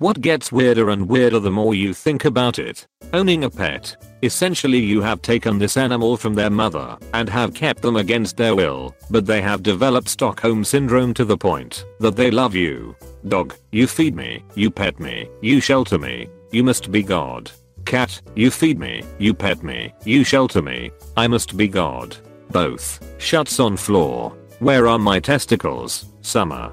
What gets weirder and weirder the more you think about it? Owning a pet. Essentially you have taken this animal from their mother and have kept them against their will, but they have developed Stockholm syndrome to the point that they love you. Dog, you feed me, you pet me, you shelter me, you must be God. Cat, you feed me, you pet me, you shelter me, I must be God. Both. Shuts on floor. Where are my testicles? Summer.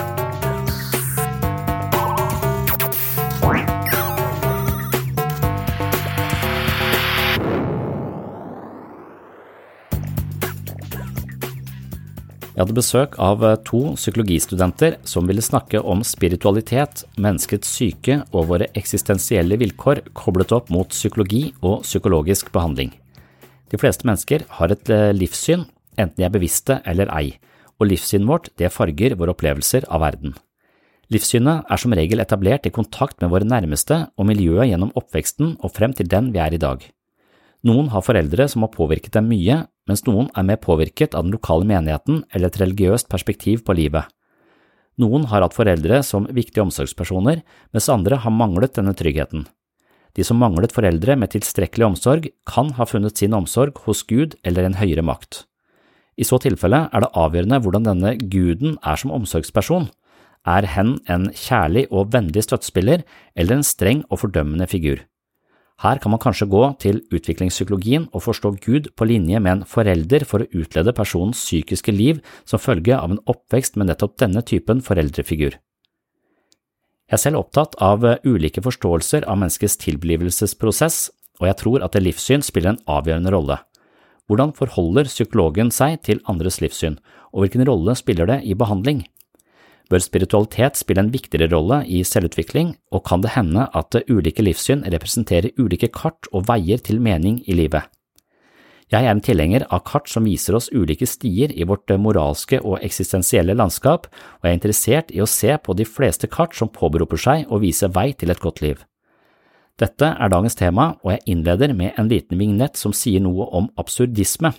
Jeg hadde besøk av eh, to psykologistudenter som ville snakke om spiritualitet, menneskets syke og våre eksistensielle vilkår koblet opp mot psykologi og psykologisk behandling. De fleste mennesker har et eh, livssyn, enten de er bevisste eller ei, og livssynet vårt det farger våre opplevelser av verden. Livssynet er som regel etablert i kontakt med våre nærmeste og miljøet gjennom oppveksten og frem til den vi er i dag. Noen har foreldre som har påvirket dem mye, mens noen er mer påvirket av den lokale menigheten eller et religiøst perspektiv på livet. Noen har hatt foreldre som viktige omsorgspersoner, mens andre har manglet denne tryggheten. De som manglet foreldre med tilstrekkelig omsorg, kan ha funnet sin omsorg hos Gud eller en høyere makt. I så tilfelle er det avgjørende hvordan denne guden er som omsorgsperson. Er hen en kjærlig og vennlig støttespiller eller en streng og fordømmende figur? Her kan man kanskje gå til utviklingspsykologien og forstå Gud på linje med en forelder for å utlede personens psykiske liv som følge av en oppvekst med nettopp denne typen foreldrefigur. Jeg er selv opptatt av ulike forståelser av menneskets tilblivelsesprosess, og jeg tror at livssyn spiller en avgjørende rolle. Hvordan forholder psykologen seg til andres livssyn, og hvilken rolle spiller det i behandling? Bør spiritualitet spille en viktigere rolle i selvutvikling, og kan det hende at ulike livssyn representerer ulike kart og veier til mening i livet? Jeg er en tilhenger av kart som viser oss ulike stier i vårt moralske og eksistensielle landskap, og er interessert i å se på de fleste kart som påberoper seg å vise vei til et godt liv. Dette er dagens tema, og jeg innleder med en liten vignett som sier noe om absurdisme.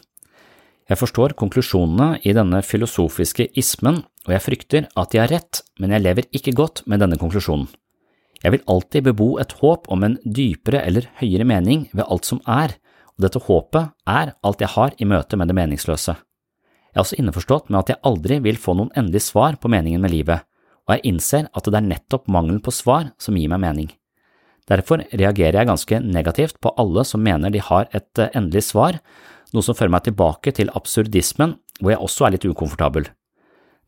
Jeg forstår konklusjonene i denne filosofiske ismen, og jeg frykter at de har rett, men jeg lever ikke godt med denne konklusjonen. Jeg vil alltid bebo et håp om en dypere eller høyere mening ved alt som er, og dette håpet er alt jeg har i møte med det meningsløse. Jeg er også innforstått med at jeg aldri vil få noen endelig svar på meningen med livet, og jeg innser at det er nettopp mangelen på svar som gir meg mening. Derfor reagerer jeg ganske negativt på alle som mener de har et eh, endelig svar, noe som fører meg tilbake til absurdismen, hvor jeg også er litt ukomfortabel.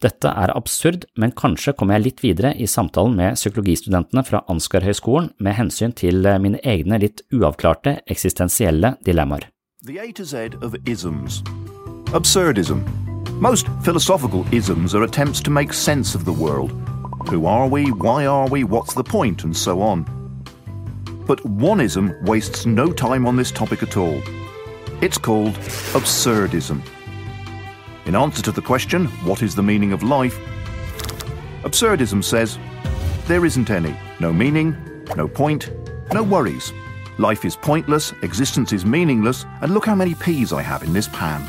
Dette er absurd, men kanskje kommer jeg litt videre i samtalen med psykologistudentene fra Ansgar-høgskolen med hensyn til eh, mine egne litt uavklarte eksistensielle dilemmaer. The A to Z of isms. Absurdism. Most philosophical isms are attempts to make sense of the world. Who are we? Why are we? What's the point? And so on. But oneism wastes no time on this topic at all. It's called absurdism. In answer to the question, what is the meaning of life? Absurdism says, there isn't any. No meaning, no point, no worries. Life is pointless, existence is meaningless, and look how many peas I have in this pan.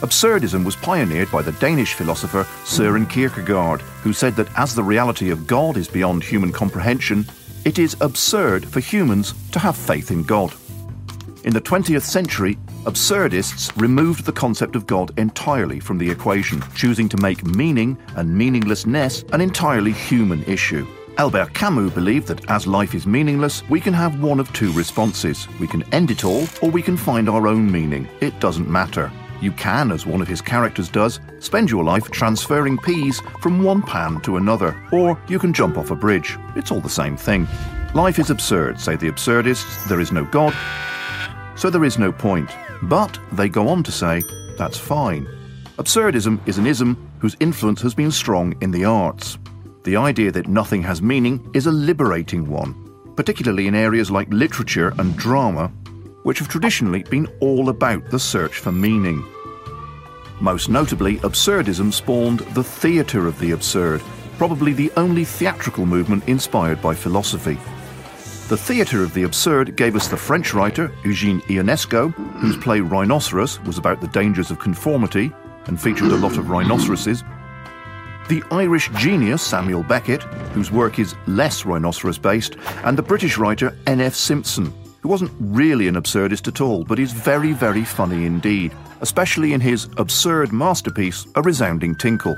Absurdism was pioneered by the Danish philosopher Søren Kierkegaard, who said that as the reality of God is beyond human comprehension, it is absurd for humans to have faith in God. In the 20th century, absurdists removed the concept of God entirely from the equation, choosing to make meaning and meaninglessness an entirely human issue. Albert Camus believed that as life is meaningless, we can have one of two responses. We can end it all, or we can find our own meaning. It doesn't matter. You can, as one of his characters does, spend your life transferring peas from one pan to another, or you can jump off a bridge. It's all the same thing. Life is absurd, say the absurdists, there is no God, so there is no point. But they go on to say, that's fine. Absurdism is an ism whose influence has been strong in the arts. The idea that nothing has meaning is a liberating one, particularly in areas like literature and drama, which have traditionally been all about the search for meaning. Most notably, absurdism spawned the theatre of the absurd, probably the only theatrical movement inspired by philosophy. The theatre of the absurd gave us the French writer Eugene Ionesco, whose play Rhinoceros was about the dangers of conformity and featured a lot of rhinoceroses, the Irish genius Samuel Beckett, whose work is less rhinoceros based, and the British writer N.F. Simpson, who wasn't really an absurdist at all, but is very, very funny indeed, especially in his absurd masterpiece, A Resounding Tinkle.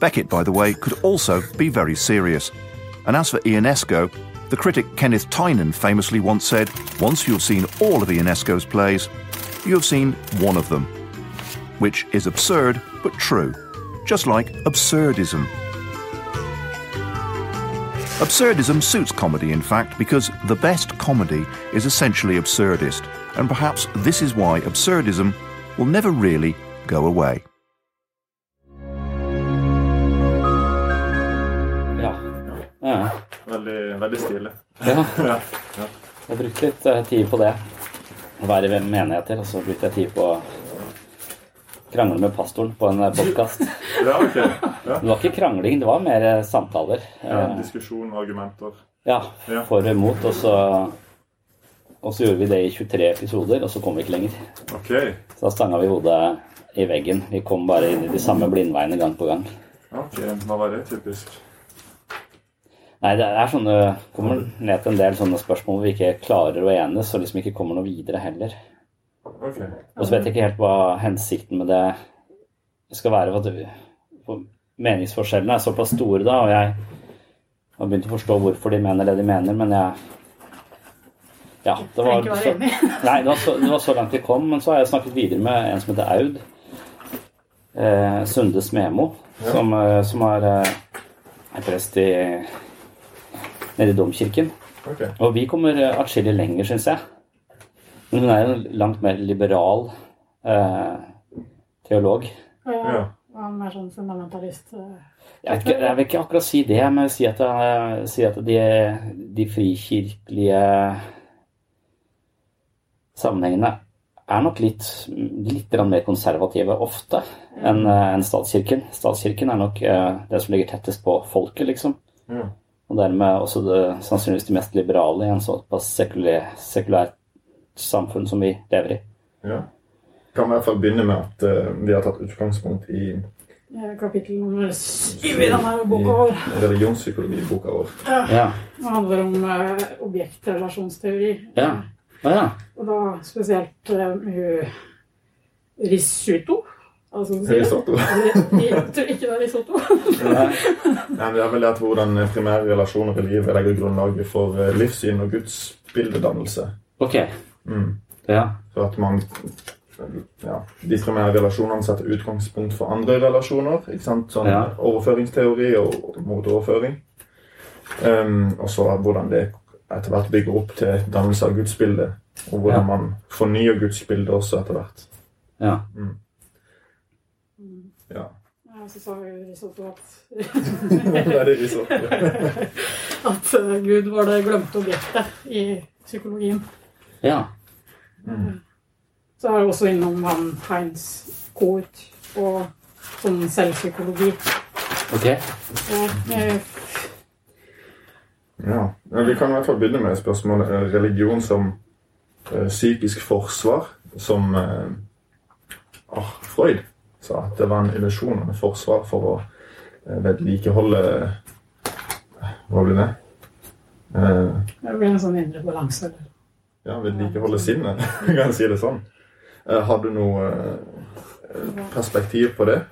Beckett, by the way, could also be very serious. And as for Ionesco, the critic Kenneth Tynan famously once said, Once you have seen all of Ionesco's plays, you have seen one of them. Which is absurd, but true. Just like absurdism. Absurdism suits comedy, in fact, because the best comedy is essentially absurdist, and perhaps this is why absurdism will never really go away. Ja. Veldig, veldig stilig. Ja. ja. ja. Jeg brukte litt eh, tid på det. Å være i menigheter, og så brukte jeg tid på å krangle med pastoren på en podkast. ja, okay. Ja. Det var ikke krangling, det var mer eh, samtaler. Ja, Eh, diskusjon, argumenter. Ja, Ja. for og imot. Og så, og så gjorde vi det i 23 episoder, og så kom vi ikke lenger. Okay. Så da stanga vi hodet i veggen. Vi kom bare inn i de samme blindveiene gang på gang. Ok, Hva var det typisk? Nei, det er sånne kommer ned til en del sånne spørsmål hvor vi ikke klarer å enes, og liksom ikke kommer noe videre heller. Okay. Og så vet jeg ikke helt hva hensikten med det skal være. For, at, for meningsforskjellene er såpass store da, og jeg har begynt å forstå hvorfor de mener det de mener, men jeg Ja, det var, så, nei, det, var så, det var så langt vi kom, men så har jeg snakket videre med en som heter Aud. Eh, Sunde Smemo, som, eh, som er, eh, er prest i, nede i domkirken. Okay. Og vi kommer eh, atskillig lenger, syns jeg. Men hun er en langt mer liberal eh, teolog. Ja. Han er sånn fundamentalist. eh. Jeg, vet ikke, jeg vil ikke akkurat si det, men si at, jeg- si at de, de frikirkelige sammenhengene er nok litt, litt mer konservative ofte enn en statskirken. Statskirken er nok eh, det som ligger tettest på folket, liksom. Ja. Og dermed også det, sannsynligvis det mest liberale i en såpass sekulær, sekulært samfunn som vi lever i. ja. Kan vi i hvert fall begynne med at uh, vi har tatt utgangspunkt i, Eh, Kapittel nummer syv i denne boka vår. religionspsykologiboka vår. Ja. Det handler om uh, objektrelasjonsteori. Ja. Ja. Og da spesielt uh, Risuto. Altså, Risotto. Jeg tror ikke det er risotto. Nei, men Vi har vel hvordan primære relasjoner i livet legger grunnlaget for eh, livssyn og gudsbildedannelse. Ok. Mm. Ja. Så at man ja, De primære relasjonene setter utgangspunkt for andre relasjoner. ikke sant? Sånn Ja. overføringsteori og motoverføring. Um, og så hvordan det etter hvert bygger opp til dannelse av gudsbildet. Og hvordan Ja. man fornyer gudsbildet også etter hvert. Ja. Mm. Så sa jo Risotto at. At eh, Gud var det glemte objektet i psykologien. Ja. Så er jeg også innom han Heinz Kort og sånn selvpsykologi. Ok. Ja, Ja. Vi kan i hvert fall begynne med spørsmålet eh, religion som eh, psykisk forsvar, som ah, Freud sa at det var en illusjon og et forsvar for å eh, vedlikeholde eh, Hva blir det? Eh, det blir en sånn indre balanse. eller? ja, vedlikeholde sinnet, kan jeg si det sånn. Har du noe perspektiv på det?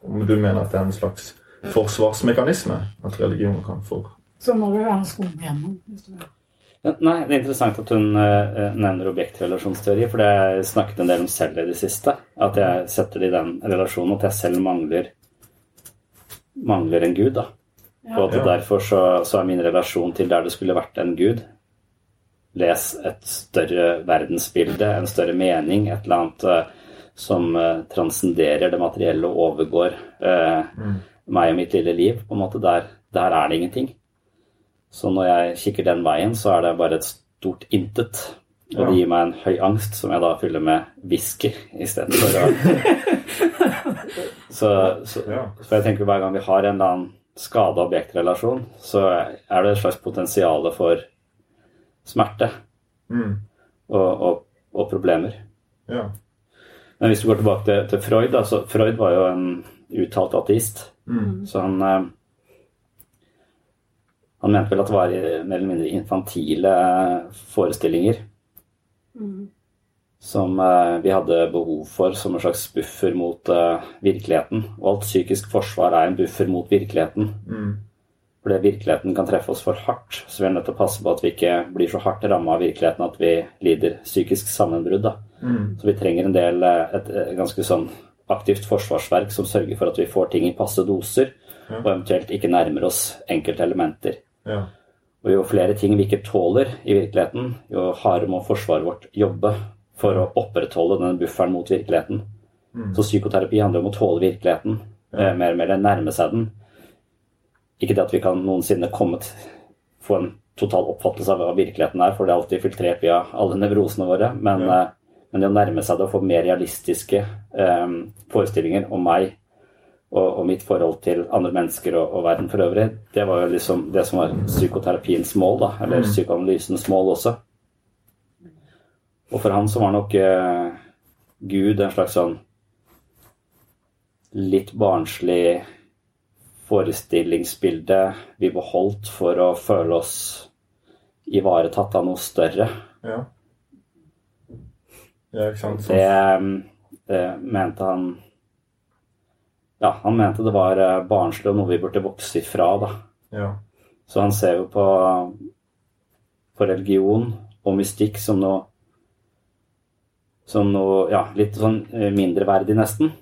Om du mener at det er en slags forsvarsmekanisme at religion kan få Så må du være en skole igjennom. hvis du vil. Nei, Det er interessant at hun eh, nevner objektrelasjonsteori, for det har jeg snakket en del om selv i det siste. At jeg setter det i den relasjonen at jeg selv mangler mangler en gud. da. Ja. Og at Ja. derfor så, så er min relasjon til der det skulle vært en gud Les et større verdensbilde, en større mening, et eller annet eh, som eh, transcenderer det materielle og overgår eh, meg og mitt lille liv. på en måte. Der, der er det ingenting. Så når jeg kikker den veien, så er det bare et stort intet. Og det gir meg en høy angst, som jeg da fyller med whisky istedenfor å så, så, så jeg tenker hver gang vi har en eller annen skada objektrelasjon, så er det et slags potensial for smerte Mm. og, og, og problemer. Ja. Men hvis du går tilbake til, til Freud, da, så Freud var jo en uttalt ateist. Mm. Så han eh, Han mente vel at det var mer eller mindre infantile forestillinger som eh, vi hadde behov for som en slags buffer mot eh, virkeligheten. Og alt psykisk forsvar er en buffer mot virkeligheten. Mm. Fordi virkeligheten kan treffe oss for hardt, så vi er nødt til å passe på at vi ikke blir så hardt ramma av virkeligheten at vi lider psykisk sammenbrudd. da. Mm. Så vi trenger en del, et, et, eh, ganske sånn aktivt forsvarsverk som sørger for at vi får ting i passe doser, og eventuelt ikke nærmer oss enkelte elementer. Ja. Og jo flere ting vi ikke tåler i virkeligheten, jo hardere må forsvaret vårt jobbe for å opprettholde den bufferen mot virkeligheten. Så psykoterapi handler om å tåle virkeligheten, ja. mer og mer nærme seg den. Ikke det at vi kan noensinne komme få en total oppfattelse av hva virkeligheten er, for det er alltid filtrert via alle nevrosene våre, men, ja. men det å nærme seg det og få mer realistiske um, forestillinger om meg og, og mitt forhold til andre mennesker og, og verden for øvrig, det var jo liksom det som var psykoterapiens mål, da, eller psykoanalysens mål også. Og for han så var nok eh, Gud en slags sånn litt barnslig forestillingsbilde vi beholdt for å føle oss ivaretatt av noe større. Ja. Ja, ikke sant? Det, det mente han Ja, han mente det var eh, barnslig og noe vi burde vokse ifra, da. Ja. Så han ser jo på, på religion og mystikk som noe som noe ja, litt sånn eh, mindreverdig, nesten.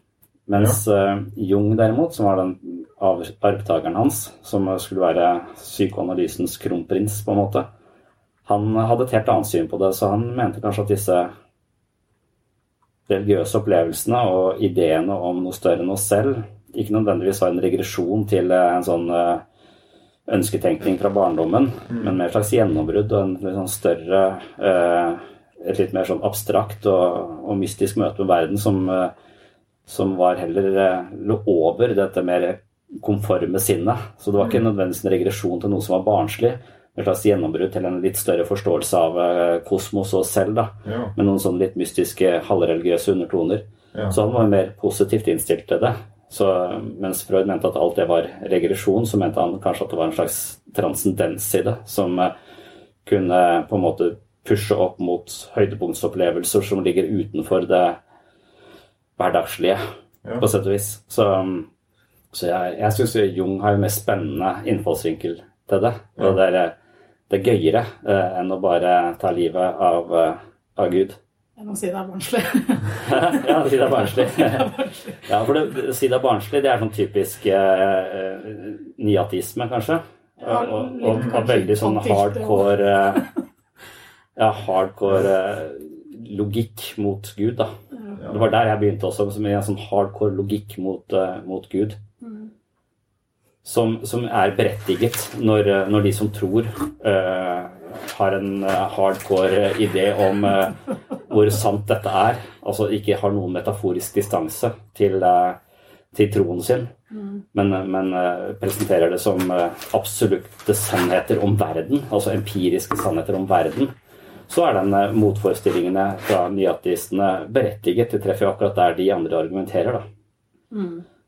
Mens eh, Jung derimot, som var den arvtakeren hans, som skulle være psykoanalysens kronprins, på en måte, han hadde et helt annet syn på det, så han mente kanskje at disse religiøse opplevelsene og ideene om noe større enn oss selv ikke nødvendigvis var en regresjon til eh, en sånn eh, ønsketenkning fra barndommen, men mer slags gjennombrudd og en litt sånn større eh, Et litt mer sånn abstrakt og, og mystisk møte med verden som, som var heller lå over dette mer konforme sinnet. Så det var ikke nødvendigvis en regresjon til noe som var barnslig, et slags gjennombrudd til en litt større forståelse av eh, kosmos og oss selv, da. Ja. Med noen sånn litt mystiske, halvreligiøse undertoner. Ja. Så han var mer positivt innstilt til det. Så mens Freud mente at alt det var regresjon, så mente han kanskje at det var en slags transcendens i det, som eh, kunne på en måte pushe opp mot høydepunktsopplevelser som ligger utenfor det hverdagslige, Ja. på sett og vis. Så, så jeg, jeg syns Jung har jo mer spennende innfallsvinkel til det. Og det er, det er gøyere uh, enn å bare ta livet av, uh, av Gud. Enn å si det er barnslig. ja, si det er barnslig. ja, for det, si det er barnslig, det er sånn typisk uh, nyatisme, kanskje. Ja, Og, og, og, veldig sånn hardcore Ja, hardcore logikk mot Gud, da. Det var der jeg begynte også, med en sånn hardcore logikk mot, mot Gud. Som, som er berettiget når, når de som tror, uh, har en eh, hardcore idé om uh, hvor sant dette er. Altså ikke har noen metaforisk distanse til, uh, til troen sin, men, men eh, presenterer det som absolutte sannheter om verden, altså empiriske sannheter om verden så er den motforestillingene fra nyatistene berettiget. Det treffer akkurat der de andre argumenterer, da.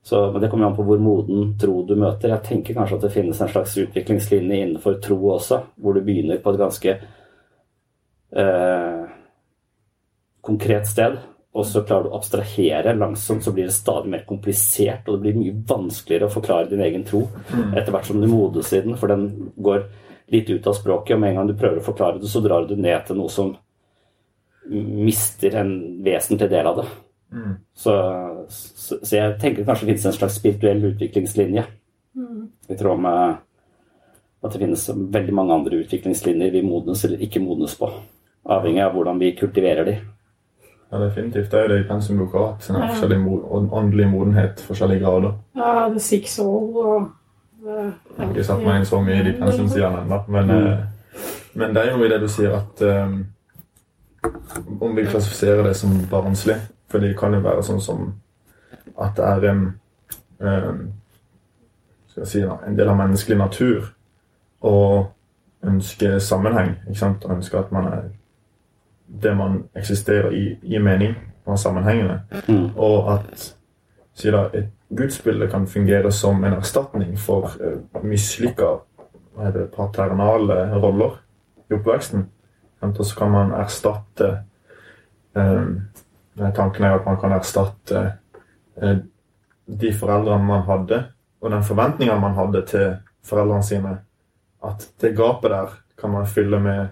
Så, men det kommer an på hvor moden tro du møter. Jeg tenker kanskje at det finnes en slags utviklingslinje innenfor tro også, hvor du begynner på et ganske eh, konkret sted, og så klarer du å abstrahere langsomt, så blir det stadig mer komplisert, og det blir mye vanskeligere å forklare din egen tro etter hvert som du modnes i den, for den går litt ut av språket, og med en gang du prøver å forklare det, så drar du ned til noe som mister en vesentlig del av det. Så, så, så jeg tenker kanskje det finnes en slags spirituell utviklingslinje. I tråd med at det finnes veldig mange andre utviklingslinjer vi modnes eller ikke modnes på. Avhengig av hvordan vi kultiverer de. Ja, definitivt. Det er jo det i pensumboka òg. Sånn Ja. forskjellig mod åndelig modenhet, forskjellige grader. Ja, det Six Soul og det, Jeg har ikke satt meg inn så mye i de pensumsidene ennå, men, mm. men det er jo noe i det du sier at um, Om vi klassifiserer det som barnslig For det kan jo være sånn som at det er en eh, skal jeg si en del av menneskelig natur å ønske sammenheng. ikke sant? Og ønske at man er det man eksisterer i, i mening og sammenhengende. Mm. Og at si da, et gudsbilde kan fungere som en erstatning for uh, mislykka paternale roller i oppveksten. Og så kan man erstatte um, Tanken er at man kan erstatte eh, de foreldrene man hadde, og den forventningen man hadde til foreldrene sine. At det gapet der kan man fylle med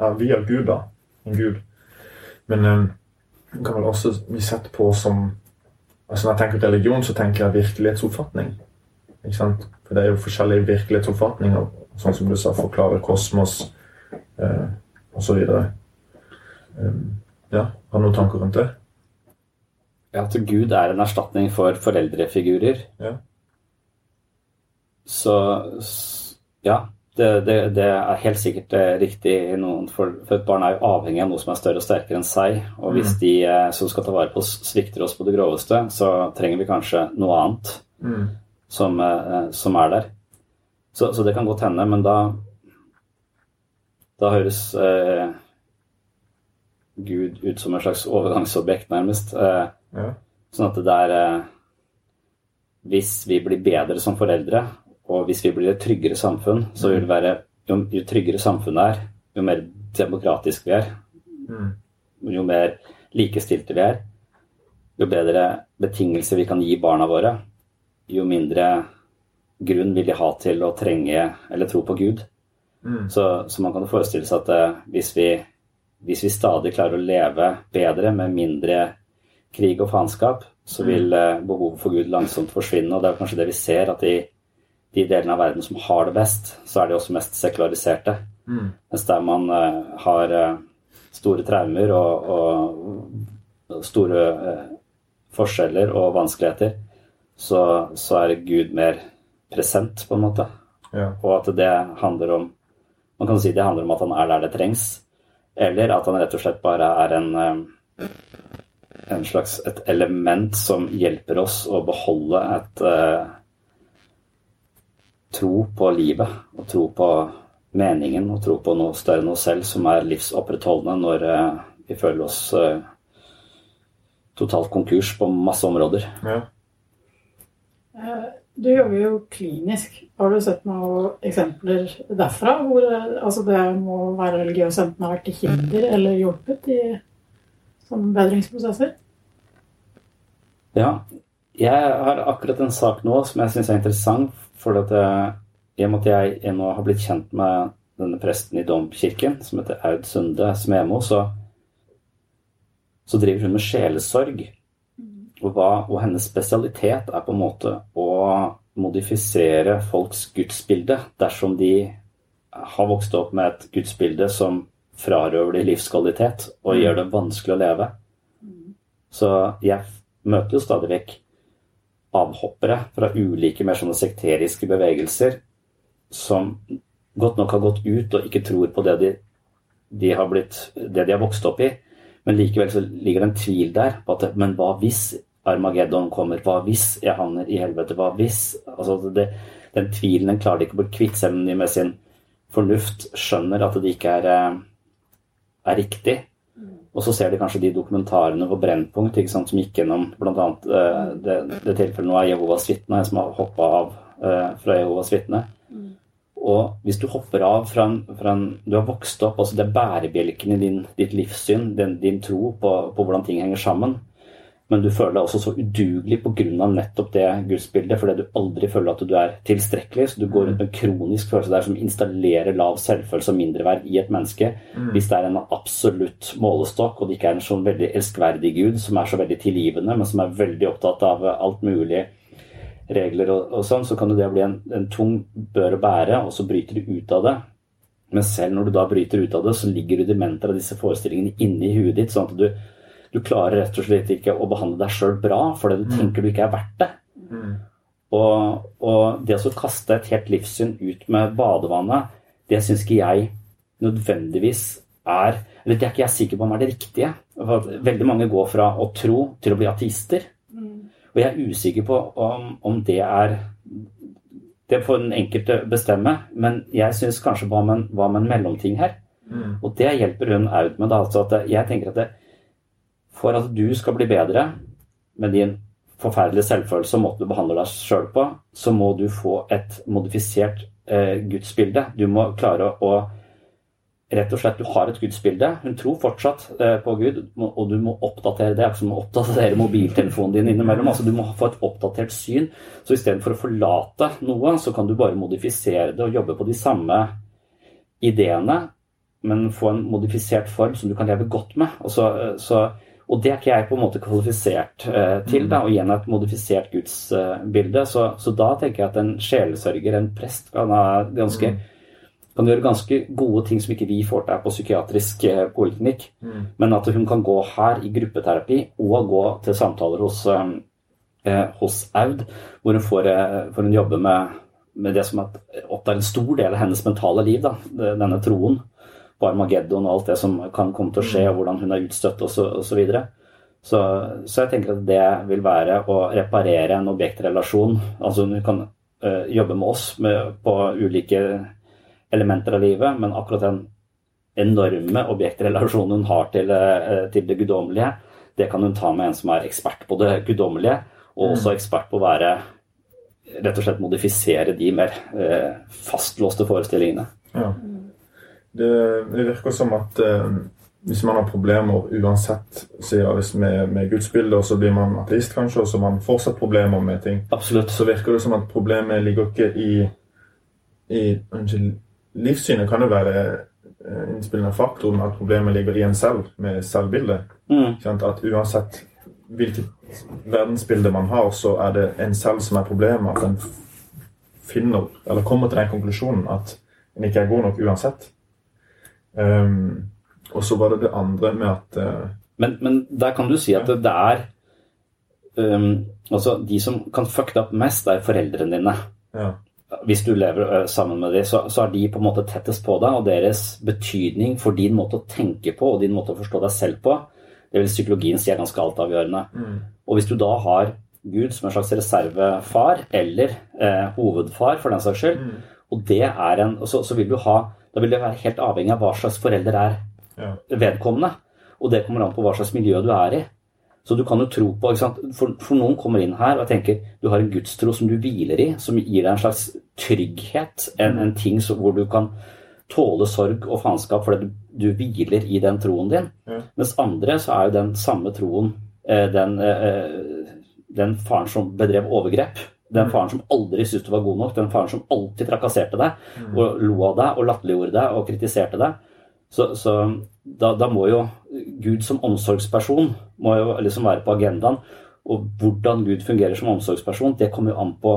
ja, via Gud, da. En gud. Men um, kan vel også bli sett på som altså Når jeg tenker religion, så tenker jeg virkelighetsoppfatning. Ikke sant? For det er jo forskjellige virkelighetsoppfatninger, sånn som du sa, forklare kosmos eh, osv. Um, ja, har du noen tanker rundt det? Ja, At Gud er en erstatning for foreldrefigurer. Ja. Så ja, det, det, det er helt sikkert eh, riktig. i Noen, for, for et barn er jo avhengig av noe som er større og sterkere enn seg. Og hvis de eh, som skal ta vare på oss, svikter oss på det groveste, så trenger vi kanskje noe annet Mm. som, eh, som er der. Så, så det kan godt hende, men da Da høres eh, Gud ut som en slags overgangsobjekt, nærmest. Eh, Ja. Sånn at det der eh, Hvis vi blir bedre som foreldre, og hvis vi blir et tryggere samfunn, så vil det være Jo, jo tryggere samfunnet er, jo mer demokratisk vi er, Mm. jo mer likestilte vi er, jo bedre betingelser vi kan gi barna våre, jo mindre grunn vil de ha til å trenge eller tro på Gud. Mm. Så, så man kan forestille seg at eh, hvis, vi, hvis vi stadig klarer å leve bedre med mindre krig og faenskap, så vil eh, behovet for Gud langsomt forsvinne. Og det er kanskje det vi ser, at i de delene av verden som har det best, så er de også mest sekulariserte. Mm. Mens der man eh, har eh, store traumer og, og store forskjeller og vanskeligheter, så, så er Gud mer present, på en måte. Ja. Og at det handler om Man kan si det handler om at han er der det trengs, eller at han rett og slett bare er en en slags et element som hjelper oss å beholde et uh, tro på livet og tro på meningen og tro på noe større enn oss selv som er livsopprettholdende når uh, vi føler oss uh, totalt konkurs på masse områder. Ja. Eh, Du jobber jo klinisk. Har du sett noen eksempler derfra hvor altså det må være religiøs enten har vært til hinder eller hjulpet i sånne bedringsprosesser? Ja, jeg har akkurat en sak nå som jeg syns er interessant. For at jeg, i og med at jeg, nå har blitt kjent med denne presten i domkirken, som heter Aud Sunde Smemo, så, så driver hun med sjelesorg. Og, hva, og hennes spesialitet er på en måte å modifisere folks gudsbilde dersom de har vokst opp med et gudsbilde som frarøver de livskvalitet og gjør det vanskelig å leve. Så jeg møter jo stadig vekk avhoppere fra ulike mer sånne sekteriske bevegelser som godt nok har gått ut og ikke tror på det de, de har, blitt, det de har vokst opp i. Men likevel så ligger det en tvil der på at Men hva hvis Armageddon kommer? Hva hvis jeg havner i helvete? Hva hvis altså det, Den tvilen den klarer de ikke å bli kvitt, selv om de med sin fornuft skjønner at det ikke er, eh, er riktig. Og så ser de kanskje de dokumentarene på Brennpunkt ikke sant, som gikk gjennom bl.a. Uh, det, det tilfellet nå er Jehovas vitne, en som har hoppa av uh, fra Jehovas vitne. Mm. Og hvis du hopper av fra en, fra en, Du har vokst opp, altså det er bærebjelken i din, ditt livssyn, din, din tro på, på, hvordan ting henger sammen men du føler deg også så udugelig pga. nettopp det gudsbildet, fordi du aldri føler at du er tilstrekkelig. Så du går rundt med en kronisk følelse der som installerer lav selvfølelse og mindreverd i et menneske. Mm. Hvis det er en absolutt målestokk, og det ikke er en sånn veldig elskverdig gud som er så veldig tilgivende, men som er veldig opptatt av alt mulig regler og, og sånn, så kan det bli en, en tung bør å bære, og så bryter du ut av det. Men selv når du da bryter ut av det, så ligger rudimenter av disse forestillingene inni huet ditt. sånn at du du klarer rett og slett ikke å behandle deg sjøl bra fordi du mm. tenker du ikke er verdt det. Mm. Og, og, det å kaste et helt livssyn ut med badevannet, det syns ikke jeg nødvendigvis er Eller det er ikke jeg sikker på om er det riktige. For veldig mange går fra å tro til å bli ateister. Mm. Og jeg er usikker på om, om det er Det får den enkelte bestemme, men jeg syns kanskje hva med, hva med en mellomting her? Mm. Og det hjelper hun Aud med. Da, altså at jeg tenker at det, for at du skal bli bedre med din forferdelige selvfølelse og måten du behandler deg sjøl på, så må du få et modifisert eh, gudsbilde. Du må klare å Rett og slett, du har et gudsbilde. Hun tror fortsatt eh, på Gud, og du må oppdatere det. Akkurat som å oppdatere mobiltelefonen din innimellom. altså Du må få et oppdatert syn. Så istedenfor å forlate noe, så kan du bare modifisere det og jobbe på de samme ideene, men få en modifisert form som du kan leve godt med. Og så, eh, så og det er ikke jeg på en måte kvalifisert eh, til, da, og igjen et modifisert gudsbilde. Eh, så, så, da tenker jeg at en sjelesørger, en prest, kan, ganske, mm. kan gjøre ganske gode ting som ikke vi får til på psykiatrisk eh, poliklinikk. Mm. Men at hun kan gå her i gruppeterapi og gå til samtaler hos, eh, eh hos Aud, hvor hun får, eh, får hun jobbe med, med det som opptar en stor del av hennes mentale liv, da, denne troen på Armageddon og alt det som kan komme til å skje, og hvordan hun er utstøtt osv. Så, så, videre. så Så jeg tenker at det vil være å reparere en objektrelasjon. Altså hun kan uh, jobbe med oss med, på ulike elementer av livet, men akkurat den enorme objektrelasjonen hun har til, uh, til det guddommelige, det kan hun ta med en som er ekspert på det guddommelige, og også mm. ekspert på å være rett og slett modifisere de mer uh, fastlåste forestillingene. Ja. Det, det virker som at eh, hvis man har problemer uansett hvis med, med gudsbilder, så blir man ateist, kanskje, og så har man fortsatt problemer med ting. Absolutt. Så virker det som at problemet ligger ikke i, i unnskyld, Livssynet kan jo være eh, innspillende faktor, men at problemet ligger i en selv, med selvbildet. Mm. At uansett hvilket verdensbilde man har, så er det en selv som er problemet. At en finner, eller kommer til den konklusjonen at en ikke er god nok uansett. Um, og så var det det andre med at uh, men, men, der kan du si at det, det er um, Altså, de som kan fucke opp mest, er foreldrene dine. Ja. Hvis du lever uh, sammen med dem, så, så, er de på en måte tettest på deg, og deres betydning for din måte å tenke på og din måte å forstå deg selv på, det vil psykologien si er ganske altavgjørende. Mm. Og hvis du da har Gud som en slags reservefar, eller eh, hovedfar for den saks skyld, mm. og det er en, så, så vil du ha da vil det være helt avhengig av hva slags forelder er ja. vedkommende. Og det kommer an på hva slags miljø du er i. Så du kan jo tro på for, for, noen kommer inn her og tenker du har en gudstro som du hviler i, som gir deg en slags trygghet, en, en ting så, hvor du kan tåle sorg og faenskap fordi du, du, hviler i den troen din. Ja. Mens andre så er jo den samme troen eh, den, eh, den faren som bedrev overgrep, den faren som aldri syntes du var god nok, den faren som alltid trakasserte deg mm. og lo av deg og latterliggjorde deg og kritiserte deg. Så, så da, da, må jo Gud som omsorgsperson må jo liksom være på agendaen. Og hvordan Gud fungerer som omsorgsperson, det kommer jo an på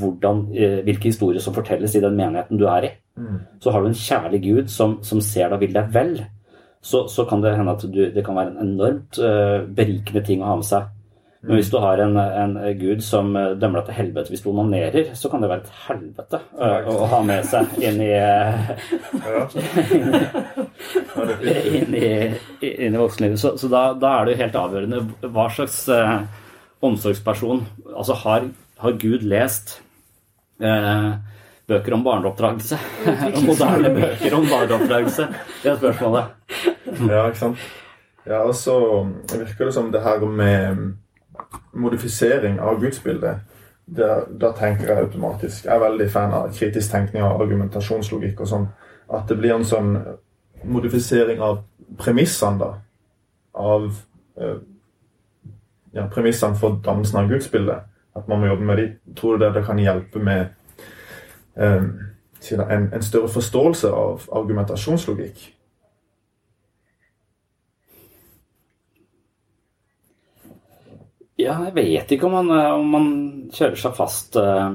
hvordan, eh, hvilke historier som fortelles i den menigheten du er i. Mm. Så har du en kjærlig Gud som, som ser deg og vil deg vel, så, så kan det hende at du, det kan være en enormt uh, berikende ting å ha med seg. Men hvis du har en, en gud som eh, dømmer deg til helvete hvis du onanerer, så kan det være et helvete å, å ha med seg inn i inn i, inn i voksenlivet. Så, så da, da, er det jo helt avgjørende hva slags eh, omsorgsperson Altså har, har Gud lest eh, bøker om barneoppdragelse? Moderne bøker om barneoppdragelse? Det er spørsmålet. Ja, ikke sant. Ja, og så virker det som det her med modifisering av gudsbildet, da tenker jeg automatisk Jeg er veldig fan av kritisk tenkning og argumentasjonslogikk og sånn. At det blir en sånn modifisering av premissene, da. Av eh, ja, premissene for dannelsen av gudsbildet. At man må jobbe med de. Tror du det, det kan hjelpe med um, en, en, større forståelse av argumentasjonslogikk? Ja, jeg vet ikke om man, eh, om man kjører seg fast, uh,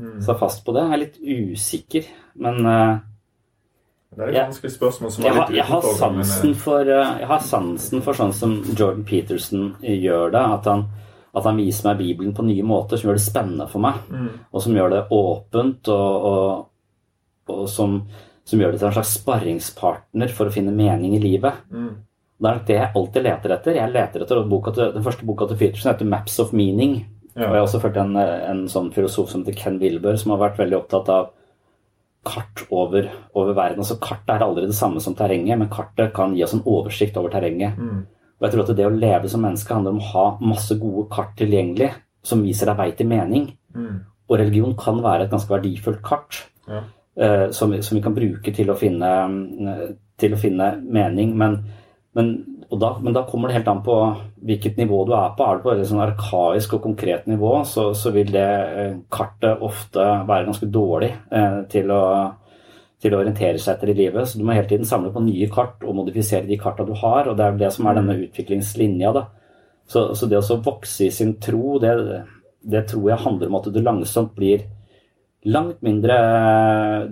mm. seg fast, på det. Jeg er litt usikker, men uh, Det er et vanskelig spørsmål som er litt jeg har, sansen for, uh, jeg har sansen for sånn som Jordan Peterson gjør det. At han, at han viser meg Bibelen på nye måter som gjør det spennende for meg. Mm. Og som gjør det åpent, og, og, og som, som, gjør det til en slags sparringspartner for å finne mening i livet. Mm. Det er nok det jeg alltid leter etter. Jeg leter etter boka til, Den første boka til Peterson heter 'Maps of Meaning'. Ja. Og jeg har også ført en, en sånn filosof som heter Ken Wilber, som har vært veldig opptatt av kart over, over verden. Altså Kartet er aldri det samme som terrenget, men kartet kan gi oss en oversikt over terrenget. Mm. Og jeg tror at det å leve som menneske handler om å ha masse gode kart tilgjengelig som viser deg vei til mening. Mm. Og religion kan være et ganske verdifullt kart ja. uh, som, som, vi kan bruke til å finne, til å finne mening. men men da, men, da, kommer det helt an på hvilket nivå du er på. Er du på et sånn arkaisk og konkret nivå, så, så, vil det eh, kartet ofte være ganske dårlig eh, til, å, til, å, orientere seg etter i livet. Så du må hele tiden samle på nye kart og modifisere de karta du har. Og det er det som er denne utviklingslinja. Da. Så, så det å vokse i sin tro, det, det tror jeg handler om at du langsomt blir langt mindre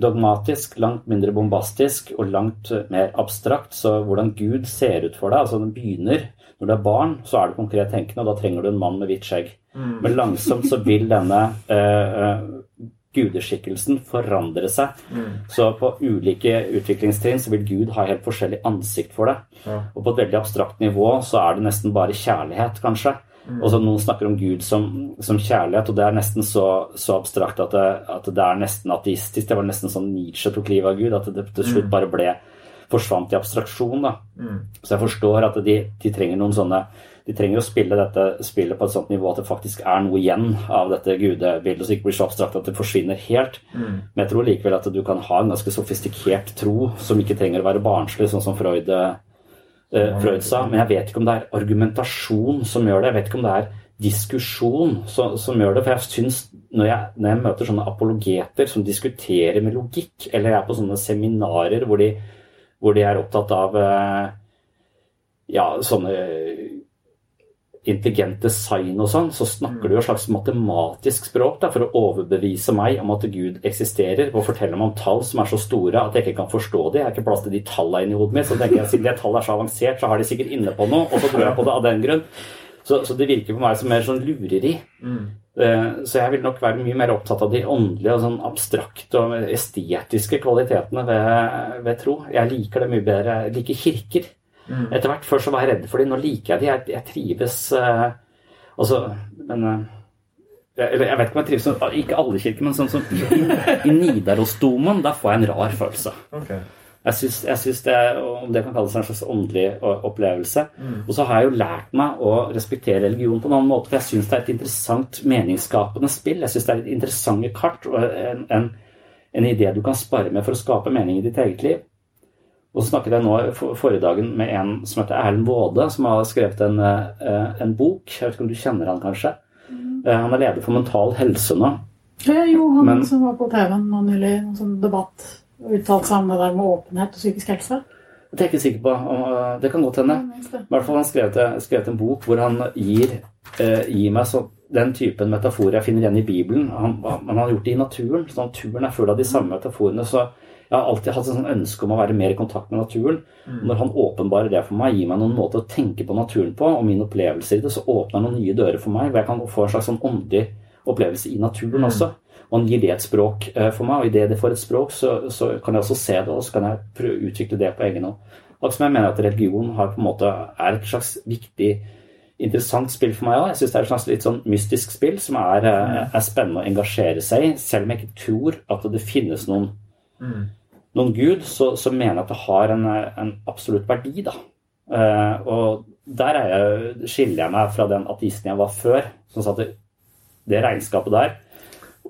dogmatisk, langt mindre bombastisk og langt mer abstrakt. Så hvordan Gud ser ut for deg altså den begynner Når du er barn, så er du konkret tenkende, og da trenger du en mann med hvitt skjegg. Mm. Men langsomt så vil denne uh, gudeskikkelsen forandre seg. Mm. Så på ulike utviklingstrinn så vil Gud ha helt forskjellig ansikt for deg. Ja. Og på et veldig abstrakt nivå så er det nesten bare kjærlighet, kanskje. Mm. Og så Noen snakker om Gud som, som, kjærlighet, og det er nesten så, så abstrakt at det, at det, er nesten ateistisk. Det var nesten sånn Nietzsche tok livet av Gud, at det til slutt mm. bare ble forsvant i abstraksjon. da. Mm. Så jeg forstår at de, de, trenger noen sånne de trenger å spille dette spillet på et sånt nivå at det faktisk er noe igjen av dette gudebildet, så det ikke blir så abstrakt at det forsvinner helt. Mm. Men jeg tror likevel at du kan ha en ganske sofistikert tro som ikke trenger å være barnslig, sånn som Freud uh, Freud sa, men jeg vet ikke om det er argumentasjon som gjør det. Jeg vet ikke om det er diskusjon som, som gjør det. For jeg syns, når jeg, når jeg, møter sånne apologeter som diskuterer med logikk, eller jeg er på sånne seminarer hvor de, hvor de er opptatt av uh, ja, sånne intelligent design og sånn, så snakker du jo et slags matematisk språk da, for å overbevise meg om at Gud eksisterer, og fortelle meg om tall som er så store at jeg ikke kan forstå det. Jeg har ikke plass til de tallene inni hodet mitt. Så tenker jeg siden det tallet er så avansert, så har de sikkert inne på noe, og så tror jeg på det av den grunn. Så, så det virker på meg som mer sånn lureri. Mm. Uh, så jeg vil nok være mye mer opptatt av de åndelige og sånn abstrakte og estetiske kvalitetene ved, ved tro. Jeg liker det mye bedre. Jeg liker kirker. Mm. Etter hvert før så var jeg redd for dem. Nå liker jeg dem. Jeg, jeg, trives uh, Altså, men uh, jeg, jeg, vet ikke om jeg trives som Ikke alle kirker, men sånn som i, i Nidarosdomen, der får jeg en rar følelse. Okay. Jeg syns, jeg syns det, om det kan kalles en slags åndelig opplevelse. Mm. Og så har jeg jo lært meg å respektere religion på en annen måte. For jeg syns det er et interessant meningsskapende spill. Jeg syns det er et interessante kart og en, en, en idé du kan spare med for å skape mening i ditt eget liv. Og så snakket jeg nå forrige dagen med en som heter Erlend Waade, som har skrevet en, eh, en, bok. Jeg vet ikke om du kjenner han kanskje? Mm. Eh, han er leder for Mental Helse nå. Ja, jo, han Men, som var på TV nå nylig, en sånn debatt, uttalte seg om det der med åpenhet og psykisk helse. Det er jeg ikke sikker på. Eh, det kan godt hende. I hvert fall han skrevet, skrevet en bok hvor han gir, gir meg så, den typen metaforer jeg finner igjen i Bibelen. Han, han har gjort det i naturen. så Naturen er full av de samme metaforene. så Jeg har alltid hatt et sånn ønske om å være mer i kontakt med naturen. Mm. Når han åpenbarer det for meg, gir meg noen måter å tenke på naturen på, og min opplevelse i det, så åpner han noen nye dører for meg, hvor jeg kan få en slags sånn åndelig opplevelse i naturen Mm. også. Og han gir det et språk eh, for meg, og idet det får et språk, så, så kan jeg også se det, og så kan jeg prøve å utvikle det på egen hånd. Akkurat som jeg mener at religion har på en måte, er et slags viktig interessant spill for meg òg. Jeg syns det er et slags litt sånn mystisk spill som er, eh, er spennende å engasjere seg i. Selv om jeg ikke tror at det finnes noen, Mm. noen gud, så, så mener jeg at det har en, en absolutt verdi, da. Eh, og der er jeg, skiller jeg meg fra den ateisten jeg var før, som sa at det, det regnskapet der,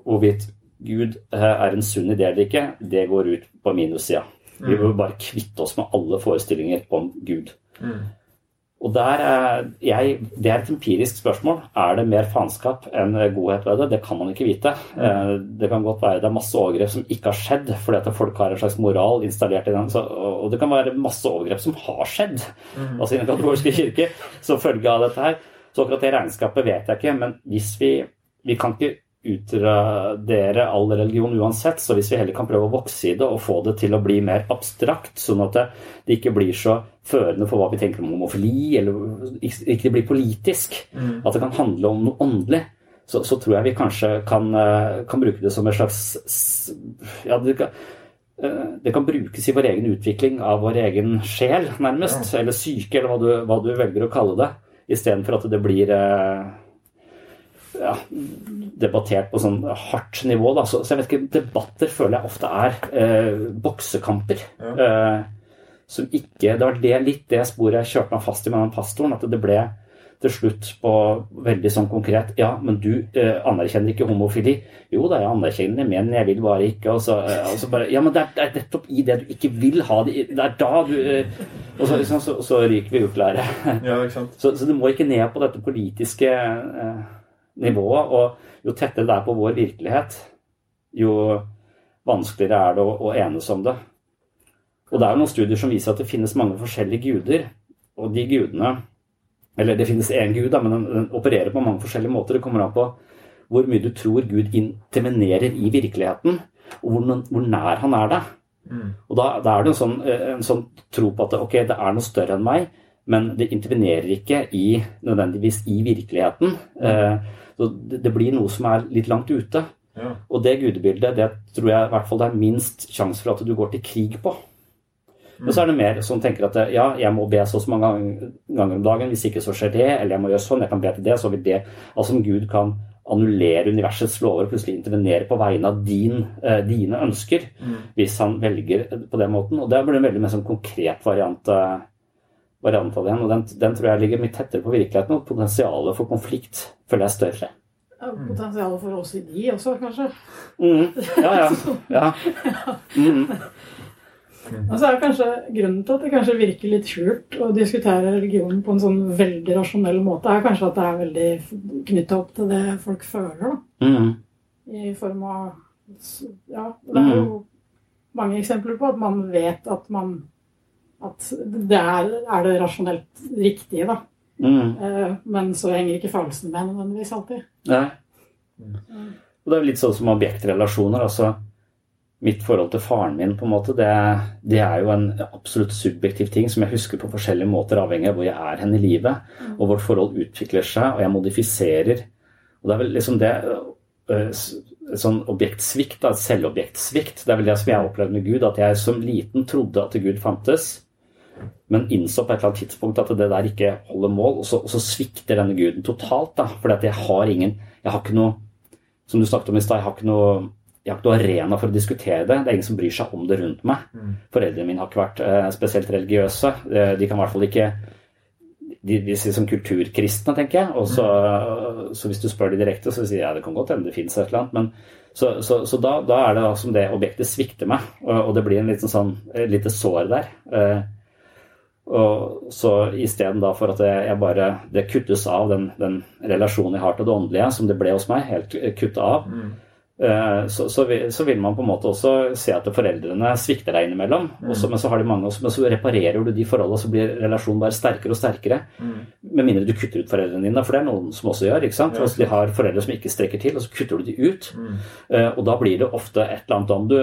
hvorvidt Gud eh, er en sunn idé eller ikke, det går ut på minussida. Vi må bare kvitte oss med alle forestillinger om Gud. Mm. Og der er jeg, Det er et empirisk spørsmål. Er det mer faenskap enn godhet ved det? Det kan man ikke vite. Eh, Det kan godt være det er masse overgrep som ikke har skjedd, fordi at folk har en slags moral installert i den. Så, og det kan være masse overgrep som har skjedd, altså i den katolske kirke, som følge av dette her. Så akkurat det regnskapet vet jeg ikke, men hvis vi Vi kan ikke utradere all religion uansett, så hvis vi heller kan prøve å vokse i det og få det til å bli mer abstrakt, sånn at det, det ikke blir så førende for hva vi tenker om homofili, eller ikke blir politisk, Mm. at det kan handle om noe åndelig, så, så tror jeg vi kanskje kan, eh, kan bruke det som en slags Ja, det kan, eh, det kan brukes i vår egen utvikling av vår egen sjel, nærmest, eller syke, eller hva du, hva du velger å kalle det, istedenfor at det blir eh, ja, debattert på sånn hardt nivå. Da. Så, så jeg vet ikke, debatter føler jeg ofte er eh, boksekamper. Eh, som ikke, Det var det, litt det sporet jeg kjørte meg fast i med den pastoren. At det ble til slutt på veldig sånn konkret Ja, men du eh, anerkjenner ikke homofili. Jo da, jeg anerkjenner det, men jeg vil bare ikke. Og så, eh, og så bare Ja, men det er, det er nettopp i det du ikke vil ha det. Det er da du eh, Og så, liksom, så, så ryker vi utlæret. Ja, ikke sant? Så, så du må ikke ned på dette politiske eh, nivået. Og jo tettere det er på vår virkelighet, jo vanskeligere er det å, å enes om det. Og det er jo noen studier som viser at det finnes mange forskjellige guder. Og de gudene Eller det finnes én gud, da, men den, den opererer på mange forskjellige måter. Det kommer an på hvor mye du tror Gud intervenerer i virkeligheten, og hvor, hvor nær han er deg. Mm. Og da, da er det en sånn, eh, en sånn tro på at ok, det er noe større enn meg, men det intervenerer ikke i, nødvendigvis i virkeligheten. Eh, så det, blir noe som er litt langt ute. Ja. Og det gudebildet det tror jeg i hvert fall det er minst sjanse for at du går til krig på. Men så er det mer som tenker at ja, jeg må be så mange ganger om dagen, hvis ikke så skjer det, eller jeg må gjøre sånn, jeg kan be til det, så vil det Altså om Gud kan annullere universets lover og plutselig intervenere på vegne av din, eh, dine ønsker, hvis han velger på den måten. Og det blir en veldig mer sånn konkret variant, eh, variant av den, og den, den tror jeg ligger mye tettere på virkeligheten, og potensialet for konflikt føler jeg er større. Potensialet for OCD også, kanskje. Mm. Ja, ja. ja. Mm. Altså er kanskje grunnen til at det kanskje virker litt skjult å diskutere religionen på en sånn veldig rasjonell måte, er kanskje at det er veldig knytta opp til det folk føler. da. Mm. I form av Ja, det er jo mange eksempler på at man vet at man At det er, er det rasjonelt riktige, da. Mm. Eh, Men så henger ikke følelsene med nødvendigvis alltid. Nei. Og det er jo litt sånn som objektrelasjoner. altså Mitt forhold til faren min på en måte, det, det er jo en absolutt subjektiv ting som jeg husker på forskjellige måter, avhengig av hvor jeg er hen i livet. Og vårt forhold utvikler seg, og jeg modifiserer. Og det er vel liksom det øh, Sånn objektsvikt, da, selvobjektsvikt, det er vel det som jeg har opplevd med Gud. At jeg som liten trodde at Gud fantes, men innså på et eller annet tidspunkt at det der ikke holder mål, og så, og så svikter denne guden totalt. da, fordi at jeg har ingen Jeg har ikke noe Som du snakket om i stad, jeg har ikke noe jeg har ikke noe arena for å diskutere det. Det er ingen som bryr seg om det rundt meg. Foreldrene mine har ikke vært eh, spesielt religiøse. De kan i hvert fall ikke de, de sier som kulturkristne, tenker jeg. Og så, så hvis du spør de direkte, så sier jeg ja, det kan godt hende det fins et eller annet. Men, så så, så da, da er det som det objektet svikter meg, og, og det blir en liten sånn, lite sår der. Eh, og så isteden for at jeg, bare Det kuttes av den, den relasjonen jeg har til det åndelige, som det ble hos meg, helt kutta av. Eh, så, så, vil, så, vil, man på en måte også se at foreldrene svikter deg innimellom. Mm. Også, men så har de mange også, men så reparerer du de forholdene, så blir relasjonen bare sterkere og sterkere. Mm. Med mindre du kutter ut foreldrene dine, for det er noen som også gjør. ikke sant? Ja. Altså, de har foreldre som ikke strekker til, og så kutter du de ut. Mm. Uh, og da blir det ofte et eller annet om du,